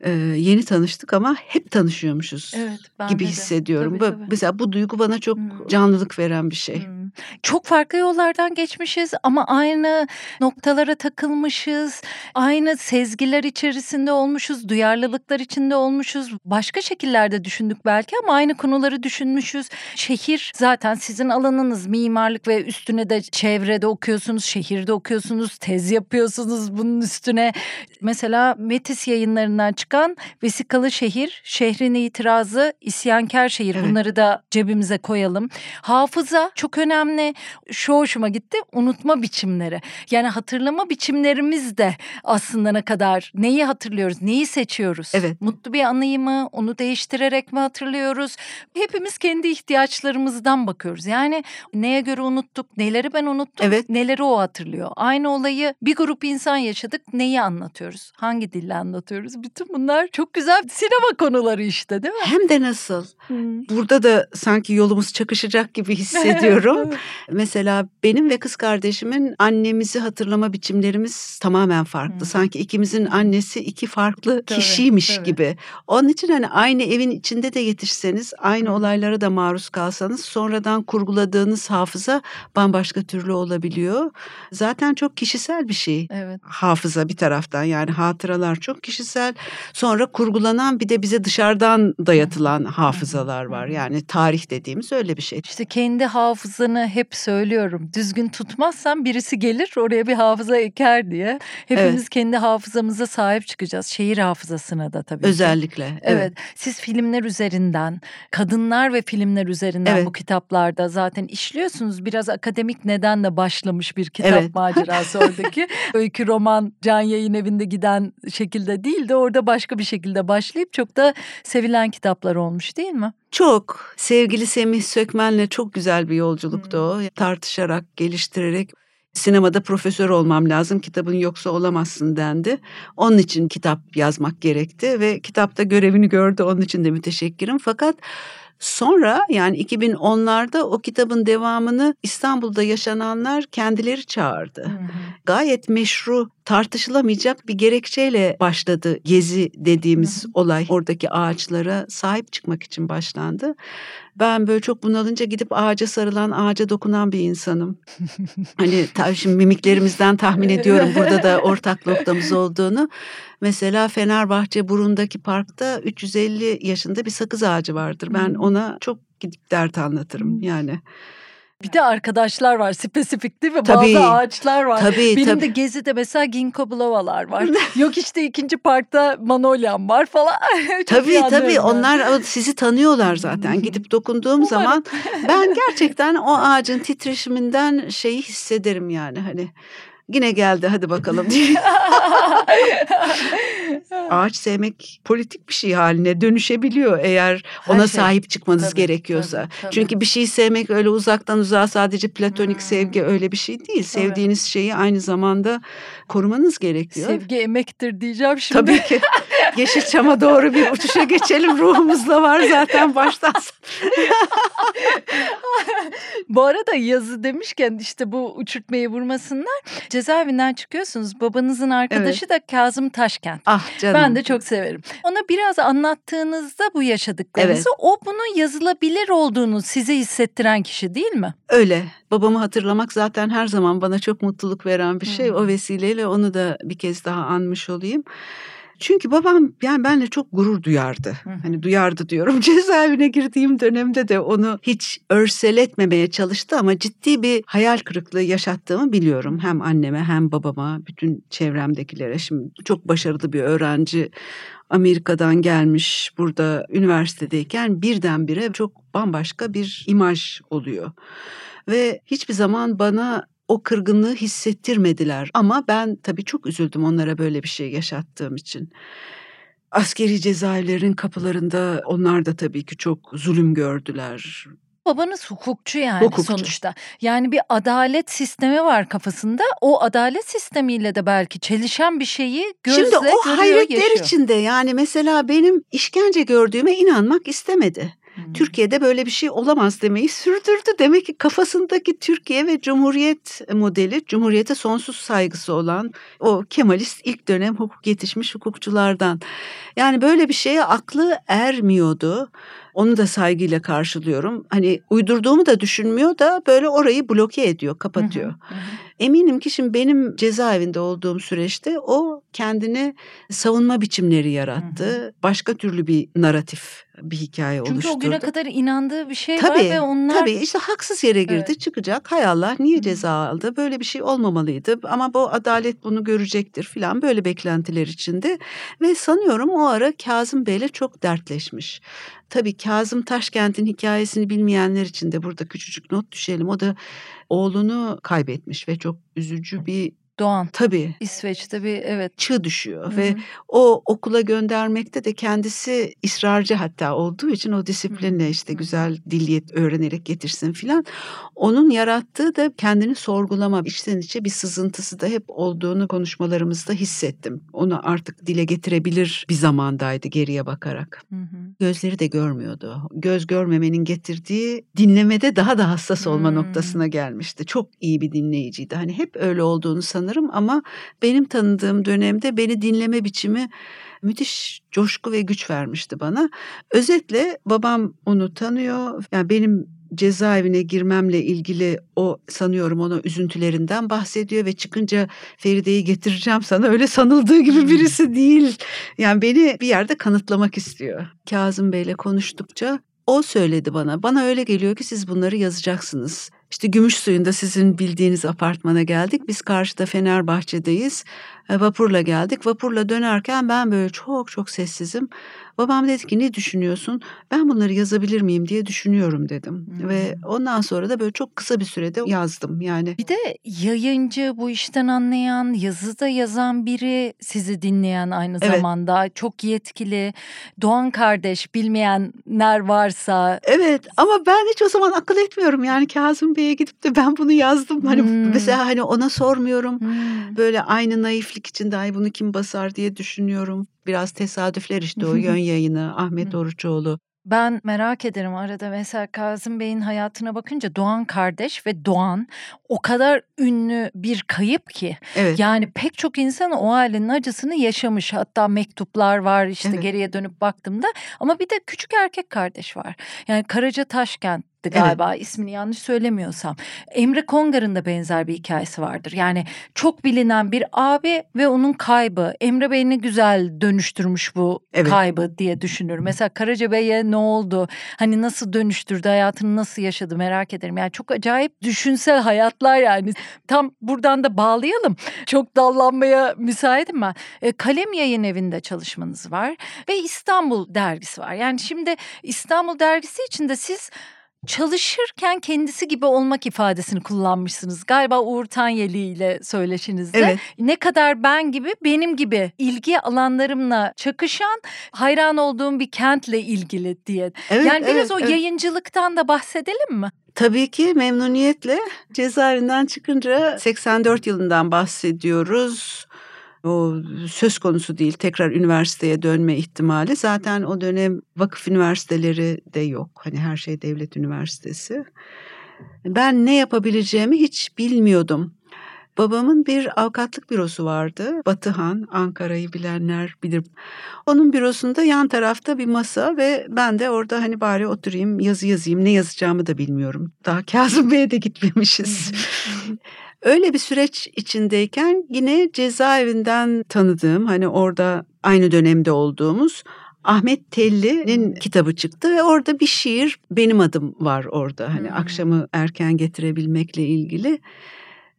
[SPEAKER 2] e, yeni tanıştık ama hep tanışıyormuşuz evet, gibi hissediyorum. Tabii, tabii. Mesela bu duygu bana çok hmm. canlılık veren bir şey. Hmm.
[SPEAKER 1] Çok farklı yollardan geçmişiz ama aynı noktalara takılmışız. Aynı sezgiler içerisinde olmuşuz, duyarlılıklar içinde olmuşuz. Başka şekillerde düşündük belki ama aynı konuları düşünmüşüz. Şehir zaten sizin alanınız mimarlık ve üstüne de çevrede okuyorsunuz, şehirde okuyorsunuz, tez yapıyorsunuz bunun üstüne. Mesela Metis yayınlarından çıkan Vesikalı Şehir, Şehrin itirazı, isyankar şehir bunları da cebimize koyalım. Hafıza çok önemli önemli. Şu hoşuma gitti unutma biçimleri. Yani hatırlama biçimlerimiz de aslında ne kadar neyi hatırlıyoruz, neyi seçiyoruz?
[SPEAKER 2] Evet.
[SPEAKER 1] Mutlu bir anıyı mı, onu değiştirerek mi hatırlıyoruz? Hepimiz kendi ihtiyaçlarımızdan bakıyoruz. Yani neye göre unuttuk, neleri ben unuttum, evet. neleri o hatırlıyor. Aynı olayı bir grup insan yaşadık, neyi anlatıyoruz? Hangi dille anlatıyoruz? Bütün bunlar çok güzel sinema konuları işte değil mi?
[SPEAKER 2] Hem de nasıl? Hmm. Burada da sanki yolumuz çakışacak gibi hissediyorum. Mesela benim ve kız kardeşimin annemizi hatırlama biçimlerimiz tamamen farklı. Hmm. Sanki ikimizin annesi iki farklı tabii, kişiymiş tabii. gibi. Onun için hani aynı evin içinde de yetişseniz, aynı hmm. olaylara da maruz kalsanız sonradan kurguladığınız hafıza bambaşka türlü olabiliyor. Zaten çok kişisel bir şey.
[SPEAKER 1] Evet.
[SPEAKER 2] Hafıza bir taraftan yani hatıralar çok kişisel. Sonra kurgulanan bir de bize dışarıdan dayatılan hafızalar var. Yani tarih dediğimiz öyle bir şey.
[SPEAKER 1] İşte kendi hafızanı hafızanı hep söylüyorum. Düzgün tutmazsan birisi gelir oraya bir hafıza eker diye. Hepimiz evet. kendi hafızamıza sahip çıkacağız. Şehir hafızasına da tabii
[SPEAKER 2] Özellikle.
[SPEAKER 1] Ki. Evet. evet. Siz filmler üzerinden, kadınlar ve filmler üzerinden evet. bu kitaplarda zaten işliyorsunuz. Biraz akademik nedenle başlamış bir kitap evet. macerası oradaki. Öykü roman can yayın evinde giden şekilde değil de orada başka bir şekilde başlayıp çok da sevilen kitaplar olmuş değil mi?
[SPEAKER 2] Çok. Sevgili Semih Sökmen'le çok güzel bir yolculuktu hmm. o. Tartışarak, geliştirerek sinemada profesör olmam lazım kitabın yoksa olamazsın dendi. Onun için kitap yazmak gerekti ve kitapta görevini gördü onun için de müteşekkirim. Fakat Sonra yani 2010'larda o kitabın devamını İstanbul'da yaşananlar kendileri çağırdı. Hı hı. Gayet meşru tartışılamayacak bir gerekçeyle başladı gezi dediğimiz hı hı. olay. Oradaki ağaçlara sahip çıkmak için başlandı. Ben böyle çok bunalınca gidip ağaca sarılan, ağaca dokunan bir insanım. hani şimdi mimiklerimizden tahmin ediyorum burada da ortak noktamız olduğunu. Mesela Fenerbahçe Burun'daki parkta 350 yaşında bir sakız ağacı vardır. Ben ona çok gidip dert anlatırım yani.
[SPEAKER 1] Bir de arkadaşlar var spesifik değil mi? Tabii, Bazı ağaçlar var.
[SPEAKER 2] Tabii,
[SPEAKER 1] Benim
[SPEAKER 2] tabii.
[SPEAKER 1] de Gezi'de mesela ginkgo bilobalar var. Yok işte ikinci parkta manolyam var falan.
[SPEAKER 2] tabii tabii onlar sizi tanıyorlar zaten. Gidip dokunduğum zaman ben gerçekten o ağacın titreşiminden şeyi hissederim yani hani yine geldi hadi bakalım diye. Ağaç sevmek politik bir şey haline dönüşebiliyor eğer Her ona şey. sahip çıkmanız tabii, gerekiyorsa. Tabii, tabii. Çünkü bir şeyi sevmek öyle uzaktan uzağa sadece platonik hmm. sevgi öyle bir şey değil. Sevdiğiniz tabii. şeyi aynı zamanda korumanız gerekiyor.
[SPEAKER 1] Sevgi emektir diyeceğim şimdi.
[SPEAKER 2] Tabii ki. Yeşilçam'a doğru bir uçuşa geçelim. Ruhumuzda var zaten baştan.
[SPEAKER 1] bu arada yazı demişken işte bu uçurtmayı vurmasınlar. Cezaevinden çıkıyorsunuz. Babanızın arkadaşı evet. da Kazım Taşkent.
[SPEAKER 2] Ah canım.
[SPEAKER 1] Ben de çok severim. Ona biraz anlattığınızda bu yaşadıklarınızı evet. o bunun yazılabilir olduğunu size hissettiren kişi değil mi?
[SPEAKER 2] Öyle. Babamı hatırlamak zaten her zaman bana çok mutluluk veren bir şey. Hmm. O vesileyle onu da bir kez daha anmış olayım. Çünkü babam yani benle çok gurur duyardı. Hı. Hani duyardı diyorum. Cezaevine girdiğim dönemde de onu hiç örseletmemeye çalıştı ama ciddi bir hayal kırıklığı yaşattığımı biliyorum. Hem anneme hem babama, bütün çevremdekilere. Şimdi çok başarılı bir öğrenci Amerika'dan gelmiş burada üniversitedeyken birdenbire çok bambaşka bir imaj oluyor. Ve hiçbir zaman bana o kırgınlığı hissettirmediler. Ama ben tabii çok üzüldüm onlara böyle bir şey yaşattığım için. Askeri cezaevlerin kapılarında onlar da tabii ki çok zulüm gördüler.
[SPEAKER 1] Babanız hukukçu yani hukukçu. sonuçta. Yani bir adalet sistemi var kafasında. O adalet sistemiyle de belki çelişen bir şeyi gözle
[SPEAKER 2] Şimdi
[SPEAKER 1] o
[SPEAKER 2] görüyor, hayretler yaşıyor. içinde yani mesela benim işkence gördüğüme inanmak istemedi. Hmm. Türkiye'de böyle bir şey olamaz demeyi sürdürdü. Demek ki kafasındaki Türkiye ve Cumhuriyet modeli, Cumhuriyete sonsuz saygısı olan o Kemalist ilk dönem hukuk yetişmiş hukukçulardan. Yani böyle bir şeye aklı ermiyordu. Onu da saygıyla karşılıyorum. Hani uydurduğumu da düşünmüyor da böyle orayı bloke ediyor, kapatıyor. Hı hı. Eminim ki şimdi benim cezaevinde olduğum süreçte o kendine savunma biçimleri yarattı. Hı hı. Başka türlü bir naratif bir hikaye
[SPEAKER 1] Çünkü
[SPEAKER 2] oluşturdu.
[SPEAKER 1] Çünkü o güne kadar inandığı bir şey tabii, var ve onlar...
[SPEAKER 2] Tabii işte haksız yere girdi evet. çıkacak. Hay Allah niye ceza aldı? Böyle bir şey olmamalıydı ama bu adalet bunu görecektir filan böyle beklentiler içinde. Ve sanıyorum o ara Kazım Bey'le çok dertleşmiş. Tabii Kazım Taşkent'in hikayesini bilmeyenler için de burada küçücük not düşelim. O da oğlunu kaybetmiş ve çok üzücü bir
[SPEAKER 1] Doğan.
[SPEAKER 2] Tabii.
[SPEAKER 1] İsveç'te bir evet.
[SPEAKER 2] Çığ düşüyor Hı-hı. ve o okula göndermekte de kendisi ısrarcı hatta olduğu için o disiplinle işte güzel dil öğrenerek getirsin filan. Onun yarattığı da kendini sorgulama, içten içe bir sızıntısı da hep olduğunu konuşmalarımızda hissettim. Onu artık dile getirebilir bir zamandaydı geriye bakarak. Hı-hı. Gözleri de görmüyordu. Göz görmemenin getirdiği dinlemede daha da hassas olma Hı-hı. noktasına gelmişti. Çok iyi bir dinleyiciydi. Hani hep öyle olduğunu sanırım sanırım ama benim tanıdığım dönemde beni dinleme biçimi müthiş coşku ve güç vermişti bana. Özetle babam onu tanıyor. Yani benim cezaevine girmemle ilgili o sanıyorum ona üzüntülerinden bahsediyor ve çıkınca Feride'yi getireceğim sana öyle sanıldığı gibi hmm. birisi değil. Yani beni bir yerde kanıtlamak istiyor. Kazım Bey'le konuştukça o söyledi bana. Bana öyle geliyor ki siz bunları yazacaksınız İşte gümüş suyunda sizin bildiğiniz apartmana geldik. Biz karşıda Fenerbahçe'deyiz. E, vapurla geldik. Vapurla dönerken ben böyle çok çok sessizim. Babam dedi ki ne düşünüyorsun? Ben bunları yazabilir miyim diye düşünüyorum dedim. Hmm. Ve ondan sonra da böyle çok kısa bir sürede yazdım yani.
[SPEAKER 1] Bir de yayıncı, bu işten anlayan, yazıda yazan biri sizi dinleyen aynı evet. zamanda. Çok yetkili. Doğan kardeş bilmeyenler varsa.
[SPEAKER 2] Evet ama ben hiç o zaman akıl etmiyorum. Yani Kazım Bey'e gidip de ben bunu yazdım. Hani hmm. mesela hani ona sormuyorum. Hmm. Böyle aynı naiflik içinde ay bunu kim basar diye düşünüyorum. Biraz tesadüfler işte o yön yayını Ahmet Oruçoğlu.
[SPEAKER 1] Ben merak ederim arada mesela Kazım Bey'in hayatına bakınca Doğan kardeş ve Doğan o kadar ünlü bir kayıp ki. Evet. Yani pek çok insan o ailenin acısını yaşamış. Hatta mektuplar var işte evet. geriye dönüp baktığımda. Ama bir de küçük erkek kardeş var. Yani Karaca Taşkent galiba evet. ismini yanlış söylemiyorsam. Emre Kongar'ın da benzer bir hikayesi vardır. Yani çok bilinen bir abi ve onun kaybı. Emre Bey ne güzel dönüştürmüş bu evet. kaybı diye düşünürüm. Mesela Karaca Bey'e ne oldu? Hani nasıl dönüştürdü? Hayatını nasıl yaşadı? Merak ederim. Yani çok acayip düşünsel hayatlar yani. Tam buradan da bağlayalım. Çok dallanmaya müsaitim ben. E, Kalem Yayın Evi'nde çalışmanız var ve İstanbul dergisi var. Yani şimdi İstanbul dergisi içinde siz çalışırken kendisi gibi olmak ifadesini kullanmışsınız. Galiba Uğur Tanyeli ile söyleşinizde. Evet. Ne kadar ben gibi benim gibi ilgi alanlarımla çakışan hayran olduğum bir kentle ilgili diye. Evet, yani biraz evet, o evet. yayıncılıktan da bahsedelim mi?
[SPEAKER 2] Tabii ki memnuniyetle cezaevinden çıkınca 84 yılından bahsediyoruz o söz konusu değil tekrar üniversiteye dönme ihtimali. Zaten o dönem vakıf üniversiteleri de yok. Hani her şey devlet üniversitesi. Ben ne yapabileceğimi hiç bilmiyordum. Babamın bir avukatlık bürosu vardı. Batıhan, Ankara'yı bilenler bilir. Onun bürosunda yan tarafta bir masa ve ben de orada hani bari oturayım yazı yazayım. Ne yazacağımı da bilmiyorum. Daha Kazım Bey'e de gitmemişiz. Öyle bir süreç içindeyken yine cezaevinden tanıdığım hani orada aynı dönemde olduğumuz Ahmet Telli'nin kitabı çıktı ve orada bir şiir benim adım var orada. Hani hmm. akşamı erken getirebilmekle ilgili.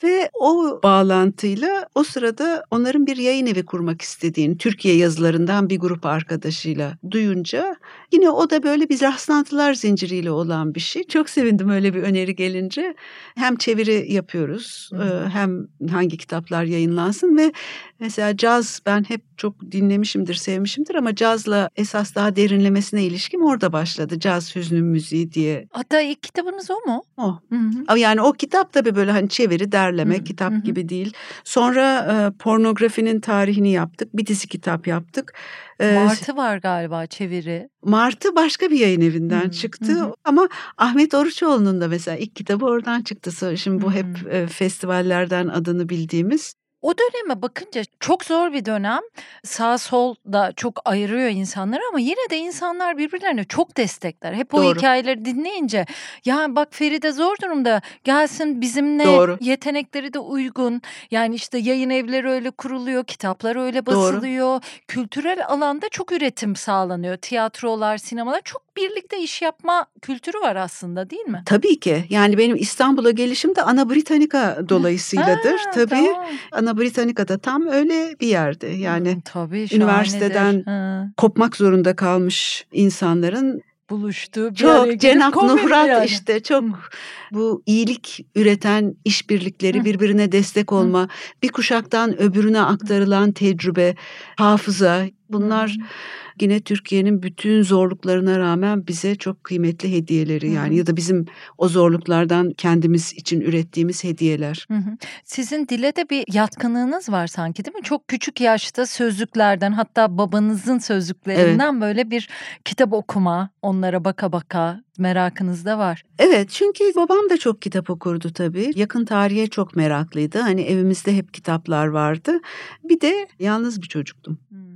[SPEAKER 2] Ve o bağlantıyla o sırada onların bir yayın evi kurmak istediğini Türkiye yazılarından bir grup arkadaşıyla duyunca yine o da böyle bir rastlantılar zinciriyle olan bir şey. Çok sevindim öyle bir öneri gelince. Hem çeviri yapıyoruz hem hangi kitaplar yayınlansın ve mesela caz ben hep çok dinlemişimdir, sevmişimdir ama cazla esas daha derinlemesine ilişkim orada başladı. Caz hüznü müziği diye.
[SPEAKER 1] Hatta ilk kitabınız o mu?
[SPEAKER 2] O. Hı hı. Yani o kitap tabii böyle hani çeviri derleme hı. kitap hı hı. gibi değil. Sonra e, pornografinin tarihini yaptık. Bir dizi kitap yaptık.
[SPEAKER 1] Martı var galiba çeviri.
[SPEAKER 2] Martı başka bir yayın evinden hı. çıktı hı. ama Ahmet Oruçoğlu'nun da mesela ilk kitabı oradan çıktı. Şimdi bu hı. hep e, festivallerden adını bildiğimiz.
[SPEAKER 1] O döneme bakınca çok zor bir dönem. Sağ sol da çok ayırıyor insanları ama yine de insanlar birbirlerine çok destekler. Hep o Doğru. hikayeleri dinleyince ya bak Feride zor durumda gelsin bizimle Doğru. yetenekleri de uygun. Yani işte yayın evleri öyle kuruluyor, kitaplar öyle basılıyor. Doğru. Kültürel alanda çok üretim sağlanıyor. Tiyatrolar, sinemalar çok birlikte iş yapma kültürü var aslında değil mi?
[SPEAKER 2] Tabii ki. Yani benim İstanbul'a gelişim de Ana Britannica dolayısıyladır. Ha, Tabii. Tamam. Ana Britannica'da tam öyle bir yerde. Yani hmm, Tabii, üniversiteden ha. kopmak zorunda kalmış insanların
[SPEAKER 1] buluştu. Bir
[SPEAKER 2] çok Cenap Nuhrat yani. işte çok bu iyilik üreten işbirlikleri birbirine destek olma, bir kuşaktan öbürüne aktarılan tecrübe, hafıza bunlar yine Türkiye'nin bütün zorluklarına rağmen bize çok kıymetli hediyeleri yani Hı-hı. ya da bizim o zorluklardan kendimiz için ürettiğimiz hediyeler.
[SPEAKER 1] Hı-hı. Sizin dile de bir yatkınlığınız var sanki değil mi? Çok küçük yaşta sözlüklerden hatta babanızın sözlüklerinden evet. böyle bir kitap okuma, onlara baka baka merakınız da var.
[SPEAKER 2] Evet çünkü babam da çok kitap okurdu tabii. Yakın tarihe çok meraklıydı. Hani evimizde hep kitaplar vardı. Bir de yalnız bir çocuktum. Hmm.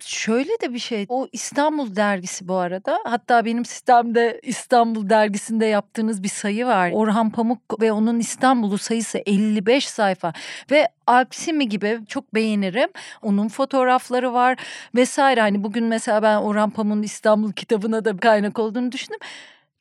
[SPEAKER 1] Şöyle de bir şey. O İstanbul dergisi bu arada. Hatta benim sistemde İstanbul dergisinde yaptığınız bir sayı var. Orhan Pamuk ve onun İstanbul'u sayısı 55 sayfa ve Alp Simi gibi çok beğenirim. Onun fotoğrafları var vesaire. Hani bugün mesela ben Orhan Pamuk'un İstanbul kitabına da kaynak olduğunu düşündüm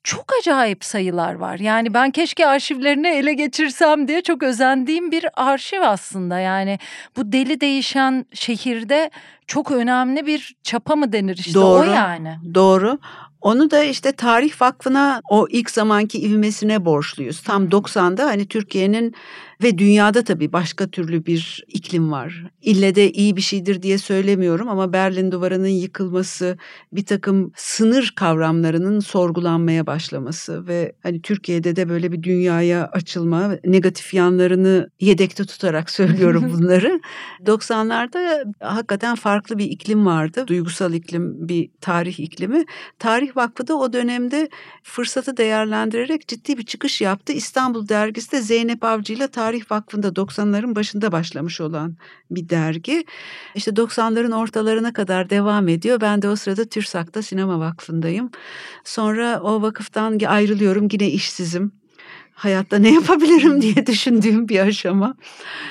[SPEAKER 1] çok acayip sayılar var. Yani ben keşke arşivlerini ele geçirsem diye çok özendiğim bir arşiv aslında. Yani bu deli değişen şehirde çok önemli bir çapa mı denir işte
[SPEAKER 2] Doğru.
[SPEAKER 1] o yani.
[SPEAKER 2] Doğru. Onu da işte Tarih Vakfı'na o ilk zamanki ivmesine borçluyuz. Tam 90'da hani Türkiye'nin ve dünyada tabii başka türlü bir iklim var. İlle de iyi bir şeydir diye söylemiyorum ama Berlin Duvarı'nın yıkılması, bir takım sınır kavramlarının sorgulanmaya başlaması ve hani Türkiye'de de böyle bir dünyaya açılma, negatif yanlarını yedekte tutarak söylüyorum bunları. 90'larda hakikaten farklı bir iklim vardı. Duygusal iklim, bir tarih iklimi. Tarih Vakfı da o dönemde fırsatı değerlendirerek ciddi bir çıkış yaptı. İstanbul dergisi de Zeynep Avcı ile Tarih Vakfı'nda 90'ların başında başlamış olan bir dergi. İşte 90'ların ortalarına kadar devam ediyor. Ben de o sırada TÜRSAK'ta Sinema Vakfı'ndayım. Sonra o vakıftan ayrılıyorum yine işsizim hayatta ne yapabilirim diye düşündüğüm bir aşama.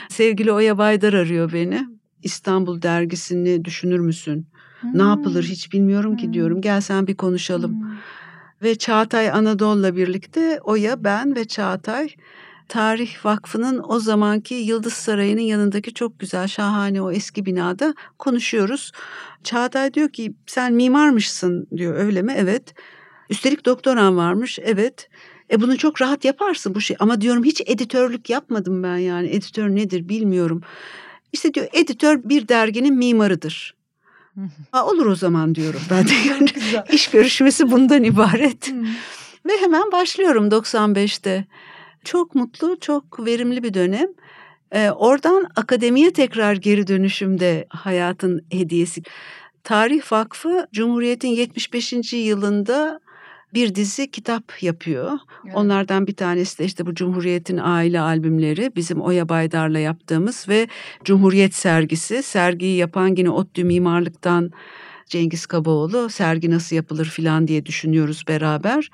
[SPEAKER 2] Sevgili Oya Baydar arıyor beni. İstanbul dergisini düşünür müsün? Hmm. Ne yapılır hiç bilmiyorum ki diyorum. Gel sen bir konuşalım. Hmm. Ve Çağatay Anadolu'la birlikte Oya, ben ve Çağatay Tarih Vakfı'nın o zamanki Yıldız Sarayı'nın yanındaki çok güzel şahane o eski binada konuşuyoruz. Çağatay diyor ki sen mimarmışsın diyor öyle mi? Evet. Üstelik doktoran varmış. Evet. E bunu çok rahat yaparsın bu şey. Ama diyorum hiç editörlük yapmadım ben yani. Editör nedir bilmiyorum. İşte diyor editör bir derginin mimarıdır. Ha, olur o zaman diyorum ben de. Yani iş görüşmesi bundan ibaret. Ve hemen başlıyorum 95'te. Çok mutlu, çok verimli bir dönem. Ee, oradan akademiye tekrar geri dönüşümde hayatın hediyesi. Tarih Vakfı Cumhuriyet'in 75. yılında bir dizi kitap yapıyor. Evet. Onlardan bir tanesi de işte bu Cumhuriyet'in aile albümleri bizim Oya Baydar'la yaptığımız ve Cumhuriyet sergisi. Sergiyi yapan yine ODTÜ Mimarlık'tan Cengiz Kabaoğlu sergi nasıl yapılır filan diye düşünüyoruz beraber.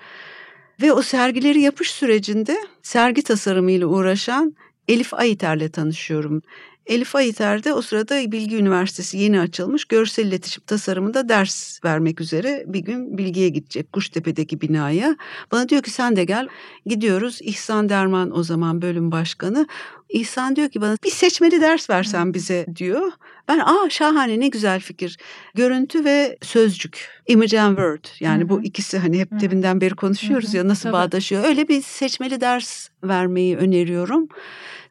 [SPEAKER 2] Ve o sergileri yapış sürecinde sergi tasarımıyla uğraşan Elif Ayiter'le tanışıyorum. Elif Ayiter de o sırada Bilgi Üniversitesi yeni açılmış görsel iletişim tasarımında ders vermek üzere bir gün Bilgi'ye gidecek Kuştepe'deki binaya. Bana diyor ki sen de gel. Gidiyoruz. İhsan Derman o zaman bölüm başkanı. İhsan diyor ki bana bir seçmeli ders versen bize diyor. Ben aa şahane ne güzel fikir. Görüntü ve sözcük. Image and word. Yani Hı-hı. bu ikisi hani hep debinden beri konuşuyoruz Hı-hı. ya nasıl Tabii. bağdaşıyor. Öyle bir seçmeli ders vermeyi öneriyorum.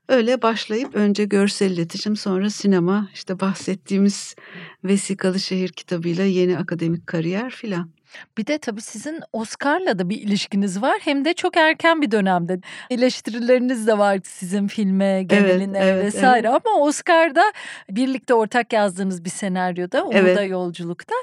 [SPEAKER 2] Öyle başlayıp önce görsel iletişim sonra sinema işte bahsettiğimiz Vesikalı Şehir kitabıyla yeni akademik kariyer filan.
[SPEAKER 1] Bir de tabii sizin Oscar'la da bir ilişkiniz var. Hem de çok erken bir dönemde. Eleştirileriniz de var sizin filme, geneline evet, evet, vesaire. Evet. Ama Oscar'da birlikte ortak yazdığınız bir senaryoda, Umuda evet. Yolculuk'ta.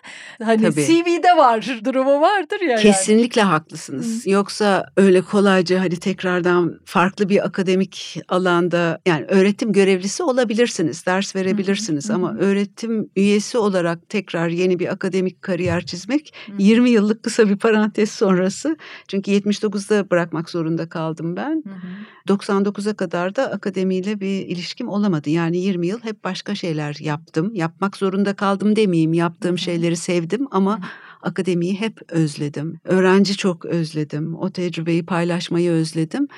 [SPEAKER 1] Hani tabii. CV'de var, durumu vardır ya.
[SPEAKER 2] Kesinlikle yani. haklısınız. Hı. Yoksa öyle kolayca hani tekrardan farklı bir akademik alanda yani öğretim görevlisi olabilirsiniz, ders verebilirsiniz. Hı. Ama öğretim üyesi olarak tekrar yeni bir akademik kariyer çizmek Hı. 20 20 yıllık kısa bir parantez sonrası. Çünkü 79'da bırakmak zorunda kaldım ben. Hı hı. 99'a kadar da akademiyle bir ilişkim olamadı. Yani 20 yıl hep başka şeyler yaptım. Yapmak zorunda kaldım demeyeyim. Yaptığım hı hı. şeyleri sevdim ama... Hı hı akademiyi hep özledim. Öğrenci çok özledim. O tecrübeyi paylaşmayı özledim.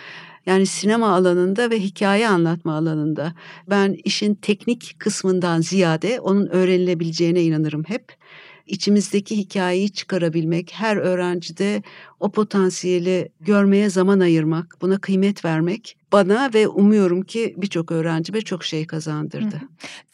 [SPEAKER 2] Yani sinema alanında ve hikaye anlatma alanında ben işin teknik kısmından ziyade onun öğrenilebileceğine inanırım hep içimizdeki hikayeyi çıkarabilmek, her öğrencide o potansiyeli görmeye zaman ayırmak, buna kıymet vermek bana ve umuyorum ki birçok öğrencime çok şey kazandırdı.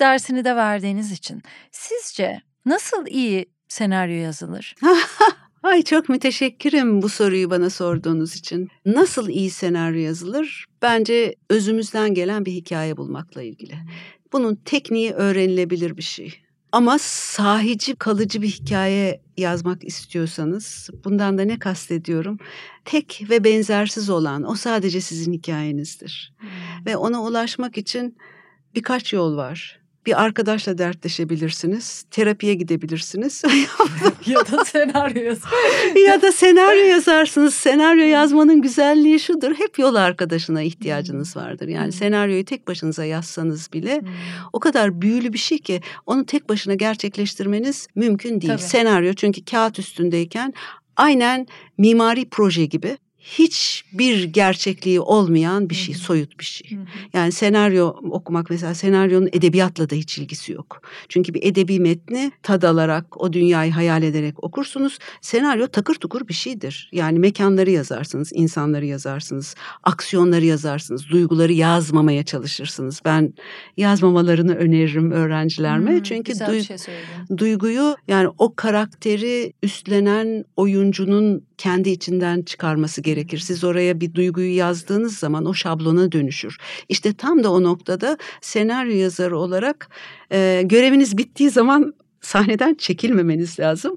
[SPEAKER 1] Dersini de verdiğiniz için sizce nasıl iyi senaryo yazılır?
[SPEAKER 2] Ay çok müteşekkirim bu soruyu bana sorduğunuz için. Nasıl iyi senaryo yazılır? Bence özümüzden gelen bir hikaye bulmakla ilgili. Bunun tekniği öğrenilebilir bir şey. Ama sahici kalıcı bir hikaye yazmak istiyorsanız bundan da ne kastediyorum? Tek ve benzersiz olan o sadece sizin hikayenizdir. Hmm. Ve ona ulaşmak için birkaç yol var bir arkadaşla dertleşebilirsiniz. Terapiye gidebilirsiniz.
[SPEAKER 1] ya da senaryo
[SPEAKER 2] ya da senaryo yazarsınız. Senaryo yazmanın güzelliği şudur. Hep yol arkadaşına ihtiyacınız hmm. vardır. Yani hmm. senaryoyu tek başınıza yazsanız bile hmm. o kadar büyülü bir şey ki onu tek başına gerçekleştirmeniz mümkün değil. Tabii. Senaryo çünkü kağıt üstündeyken aynen mimari proje gibi hiçbir gerçekliği olmayan bir şey, soyut bir şey. Yani senaryo okumak mesela senaryonun edebiyatla da hiç ilgisi yok. Çünkü bir edebi metni tad alarak, o dünyayı hayal ederek okursunuz. Senaryo takır tukur bir şeydir. Yani mekanları yazarsınız, insanları yazarsınız, aksiyonları yazarsınız, duyguları yazmamaya çalışırsınız. Ben yazmamalarını öneririm öğrencilerime. Hmm, Çünkü duy- şey duyguyu yani o karakteri üstlenen oyuncunun kendi içinden çıkarması gerekir. Siz oraya bir duyguyu yazdığınız zaman o şablona dönüşür. İşte tam da o noktada senaryo yazarı olarak e, göreviniz bittiği zaman sahneden çekilmemeniz lazım.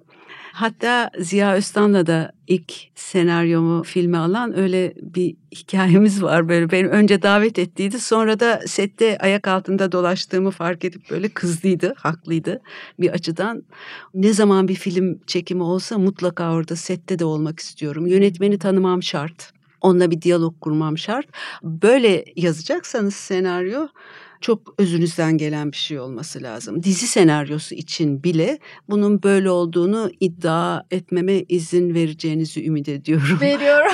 [SPEAKER 2] Hatta Ziya Öztan'la da ilk senaryomu filme alan öyle bir hikayemiz var böyle. Beni önce davet ettiydi sonra da sette ayak altında dolaştığımı fark edip böyle kızdıydı, haklıydı bir açıdan. Ne zaman bir film çekimi olsa mutlaka orada sette de olmak istiyorum. Yönetmeni tanımam şart. Onunla bir diyalog kurmam şart. Böyle yazacaksanız senaryo çok özünüzden gelen bir şey olması lazım. Dizi senaryosu için bile bunun böyle olduğunu iddia etmeme izin vereceğinizi ümit ediyorum.
[SPEAKER 1] Veriyorum.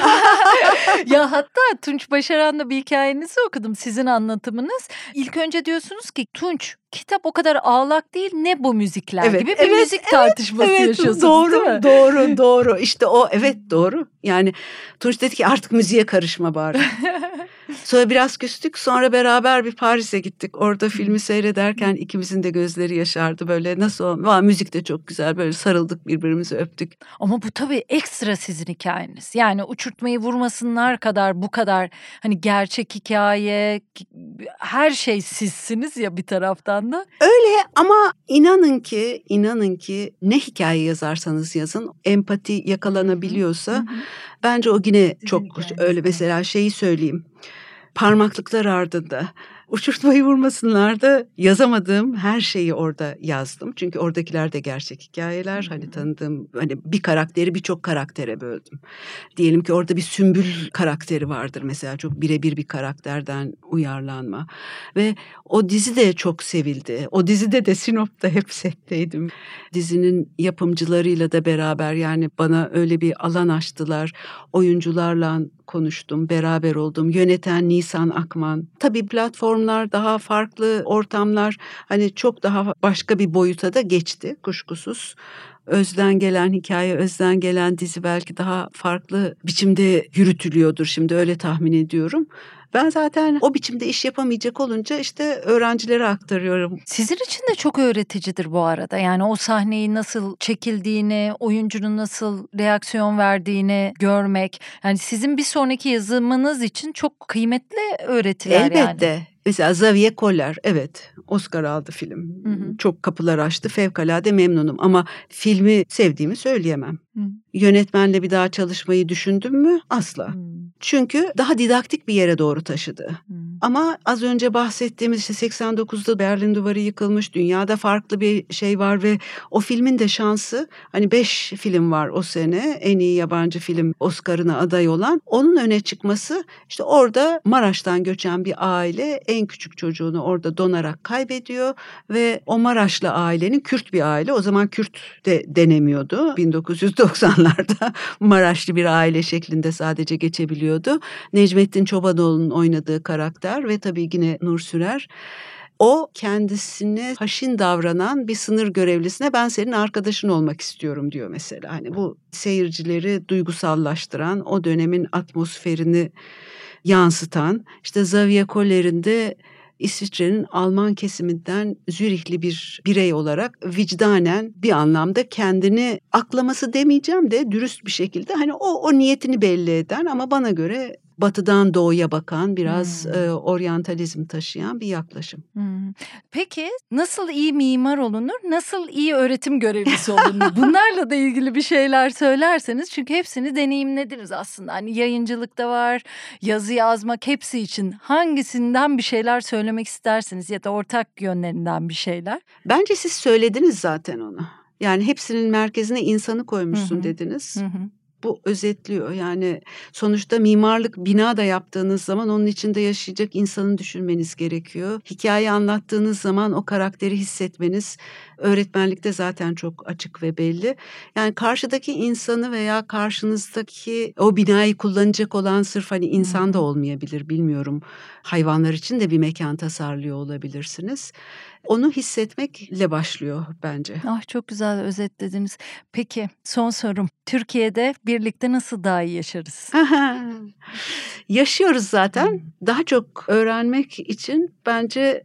[SPEAKER 1] ya hatta Tunç Başaran'la bir hikayenizi okudum sizin anlatımınız. İlk önce diyorsunuz ki Tunç kitap o kadar ağlak değil ne bu müzikler evet, gibi bir evet, müzik tartışması evet, yaşıyorsunuz
[SPEAKER 2] doğru,
[SPEAKER 1] değil mi?
[SPEAKER 2] Doğru doğru işte o evet doğru yani Tunç dedi ki artık müziğe karışma bari. sonra biraz küstük sonra beraber bir Paris'e gittik orada filmi seyrederken ikimizin de gözleri yaşardı böyle nasıl o müzik de çok güzel böyle sarıldık birbirimizi öptük.
[SPEAKER 1] Ama bu tabii ekstra sizin hikayeniz yani uçurtmayı vurmasınlar kadar bu kadar hani gerçek hikaye her şey sizsiniz ya bir taraftan anda.
[SPEAKER 2] Öyle ama inanın ki inanın ki ne hikaye yazarsanız yazın empati yakalanabiliyorsa hı hı. bence o yine çok öyle mesela şeyi söyleyeyim. Parmaklıklar ardında uçurtmayı vurmasınlar da yazamadığım her şeyi orada yazdım. Çünkü oradakiler de gerçek hikayeler. Hani tanıdığım hani bir karakteri birçok karaktere böldüm. Diyelim ki orada bir sümbül karakteri vardır mesela çok birebir bir karakterden uyarlanma. Ve o dizi de çok sevildi. O dizide de Sinop'ta hep setteydim. Dizinin yapımcılarıyla da beraber yani bana öyle bir alan açtılar. Oyuncularla konuştum, beraber oldum. Yöneten Nisan Akman. Tabii platformlar daha farklı ortamlar hani çok daha başka bir boyuta da geçti kuşkusuz. Özden gelen hikaye, özden gelen dizi belki daha farklı biçimde yürütülüyordur şimdi öyle tahmin ediyorum. Ben zaten o biçimde iş yapamayacak olunca işte öğrencilere aktarıyorum.
[SPEAKER 1] Sizin için de çok öğreticidir bu arada. Yani o sahneyi nasıl çekildiğini, oyuncunun nasıl reaksiyon verdiğini görmek. Yani sizin bir sonraki yazımınız için çok kıymetli öğretiler
[SPEAKER 2] Elbette.
[SPEAKER 1] yani.
[SPEAKER 2] Elbette. Mesela Xavier Koller evet Oscar aldı film. Hı hı. Çok kapılar açtı. Fevkalade memnunum ama filmi sevdiğimi söyleyemem. Hı. Yönetmenle bir daha çalışmayı düşündüm mü? Asla. Hı. Çünkü daha didaktik bir yere doğru taşıdı. Hı. Ama az önce bahsettiğimiz işte 89'da Berlin Duvarı yıkılmış. Dünyada farklı bir şey var ve o filmin de şansı hani beş film var o sene. En iyi yabancı film Oscar'ına aday olan. Onun öne çıkması işte orada Maraş'tan göçen bir aile en küçük çocuğunu orada donarak kaybediyor ve o Maraşlı ailenin Kürt bir aile. O zaman Kürt de denemiyordu. 1990'larda Maraşlı bir aile şeklinde sadece geçebiliyordu. Necmettin Çobanoğlu'nun oynadığı karakter ve tabii yine Nur Sürer o kendisine haşin davranan bir sınır görevlisine ben senin arkadaşın olmak istiyorum diyor mesela. Hani bu seyircileri duygusallaştıran, o dönemin atmosferini yansıtan işte Xavier Koller'in de İsviçre'nin Alman kesiminden Zürihli bir birey olarak vicdanen bir anlamda kendini aklaması demeyeceğim de dürüst bir şekilde hani o o niyetini belli eden ama bana göre batıdan doğuya bakan biraz hmm. e, oryantalizm taşıyan bir yaklaşım. Hmm.
[SPEAKER 1] Peki nasıl iyi mimar olunur, nasıl iyi öğretim görevlisi olunur? Bunlarla da ilgili bir şeyler söylerseniz çünkü hepsini deneyimlediniz aslında. Hani yayıncılıkta var, yazı yazmak hepsi için hangisinden bir şeyler söylemek istersiniz ya da ortak yönlerinden bir şeyler?
[SPEAKER 2] Bence siz söylediniz zaten onu. Yani hepsinin merkezine insanı koymuşsun hı hı. dediniz. Hı hı. Bu özetliyor. Yani sonuçta mimarlık bina da yaptığınız zaman onun içinde yaşayacak insanı düşünmeniz gerekiyor. Hikaye anlattığınız zaman o karakteri hissetmeniz öğretmenlikte zaten çok açık ve belli. Yani karşıdaki insanı veya karşınızdaki o binayı kullanacak olan sırf hani insan da olmayabilir bilmiyorum. Hayvanlar için de bir mekan tasarlıyor olabilirsiniz. Onu hissetmekle başlıyor bence.
[SPEAKER 1] Ah çok güzel özetlediniz. Peki son sorum. Türkiye'de birlikte nasıl daha iyi yaşarız?
[SPEAKER 2] Yaşıyoruz zaten. Daha çok öğrenmek için bence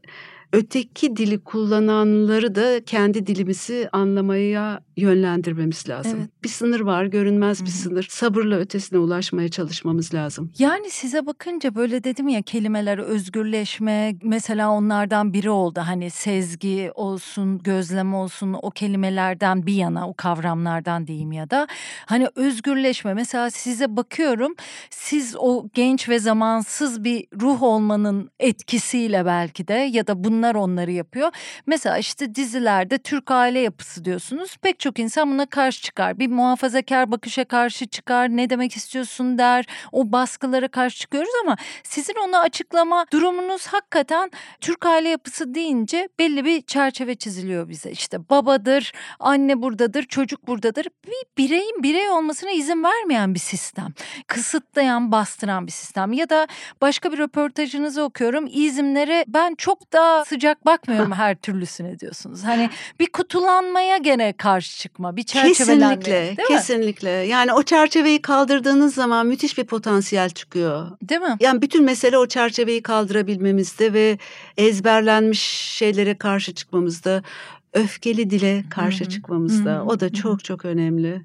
[SPEAKER 2] öteki dili kullananları da kendi dilimizi anlamaya yönlendirmemiz lazım. Evet. Bir sınır var, görünmez bir Hı-hı. sınır. Sabırla ötesine ulaşmaya çalışmamız lazım.
[SPEAKER 1] Yani size bakınca böyle dedim ya kelimeler özgürleşme mesela onlardan biri oldu. Hani sezgi olsun, gözlem olsun o kelimelerden bir yana o kavramlardan diyeyim ya da hani özgürleşme mesela size bakıyorum siz o genç ve zamansız bir ruh olmanın etkisiyle belki de ya da bunlar onları yapıyor. Mesela işte dizilerde Türk aile yapısı diyorsunuz. Pek çok insan buna karşı çıkar. Bir muhafazakar bakışa karşı çıkar. Ne demek istiyorsun der. O baskılara karşı çıkıyoruz ama sizin onu açıklama durumunuz hakikaten Türk aile yapısı deyince belli bir çerçeve çiziliyor bize. İşte babadır, anne buradadır, çocuk buradadır. Bir bireyin birey olmasına izin vermeyen bir sistem. Kısıtlayan, bastıran bir sistem. Ya da başka bir röportajınızı okuyorum. İzimlere ben çok daha sıcak bakmıyorum her türlüsüne diyorsunuz. Hani bir kutulanmaya gene karşı çıkma, bir çerçevelenme.
[SPEAKER 2] Kesinlikle, kesinlikle. Yani o çerçeveyi kaldırdığınız zaman müthiş bir potansiyel çıkıyor.
[SPEAKER 1] Değil mi?
[SPEAKER 2] Yani bütün mesele o çerçeveyi kaldırabilmemizde ve ezberlenmiş şeylere karşı çıkmamızda, öfkeli dile karşı Hı-hı. çıkmamızda. Hı-hı. O da çok çok önemli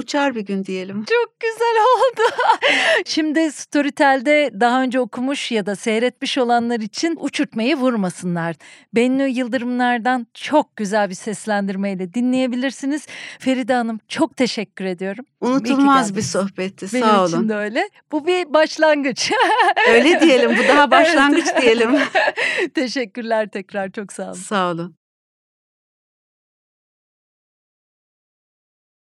[SPEAKER 2] uçar bir gün diyelim.
[SPEAKER 1] Çok güzel oldu. Şimdi Storytel'de daha önce okumuş ya da seyretmiş olanlar için uçurtmayı vurmasınlar. Bennu Yıldırımlardan çok güzel bir seslendirmeyle dinleyebilirsiniz. Feride Hanım çok teşekkür ediyorum.
[SPEAKER 2] Unutulmaz bir sohbetti. Benim Sağ olun.
[SPEAKER 1] Benim için de öyle. Bu bir başlangıç.
[SPEAKER 2] öyle diyelim. Bu daha başlangıç diyelim.
[SPEAKER 1] Teşekkürler tekrar. Çok sağ olun.
[SPEAKER 2] Sağ olun.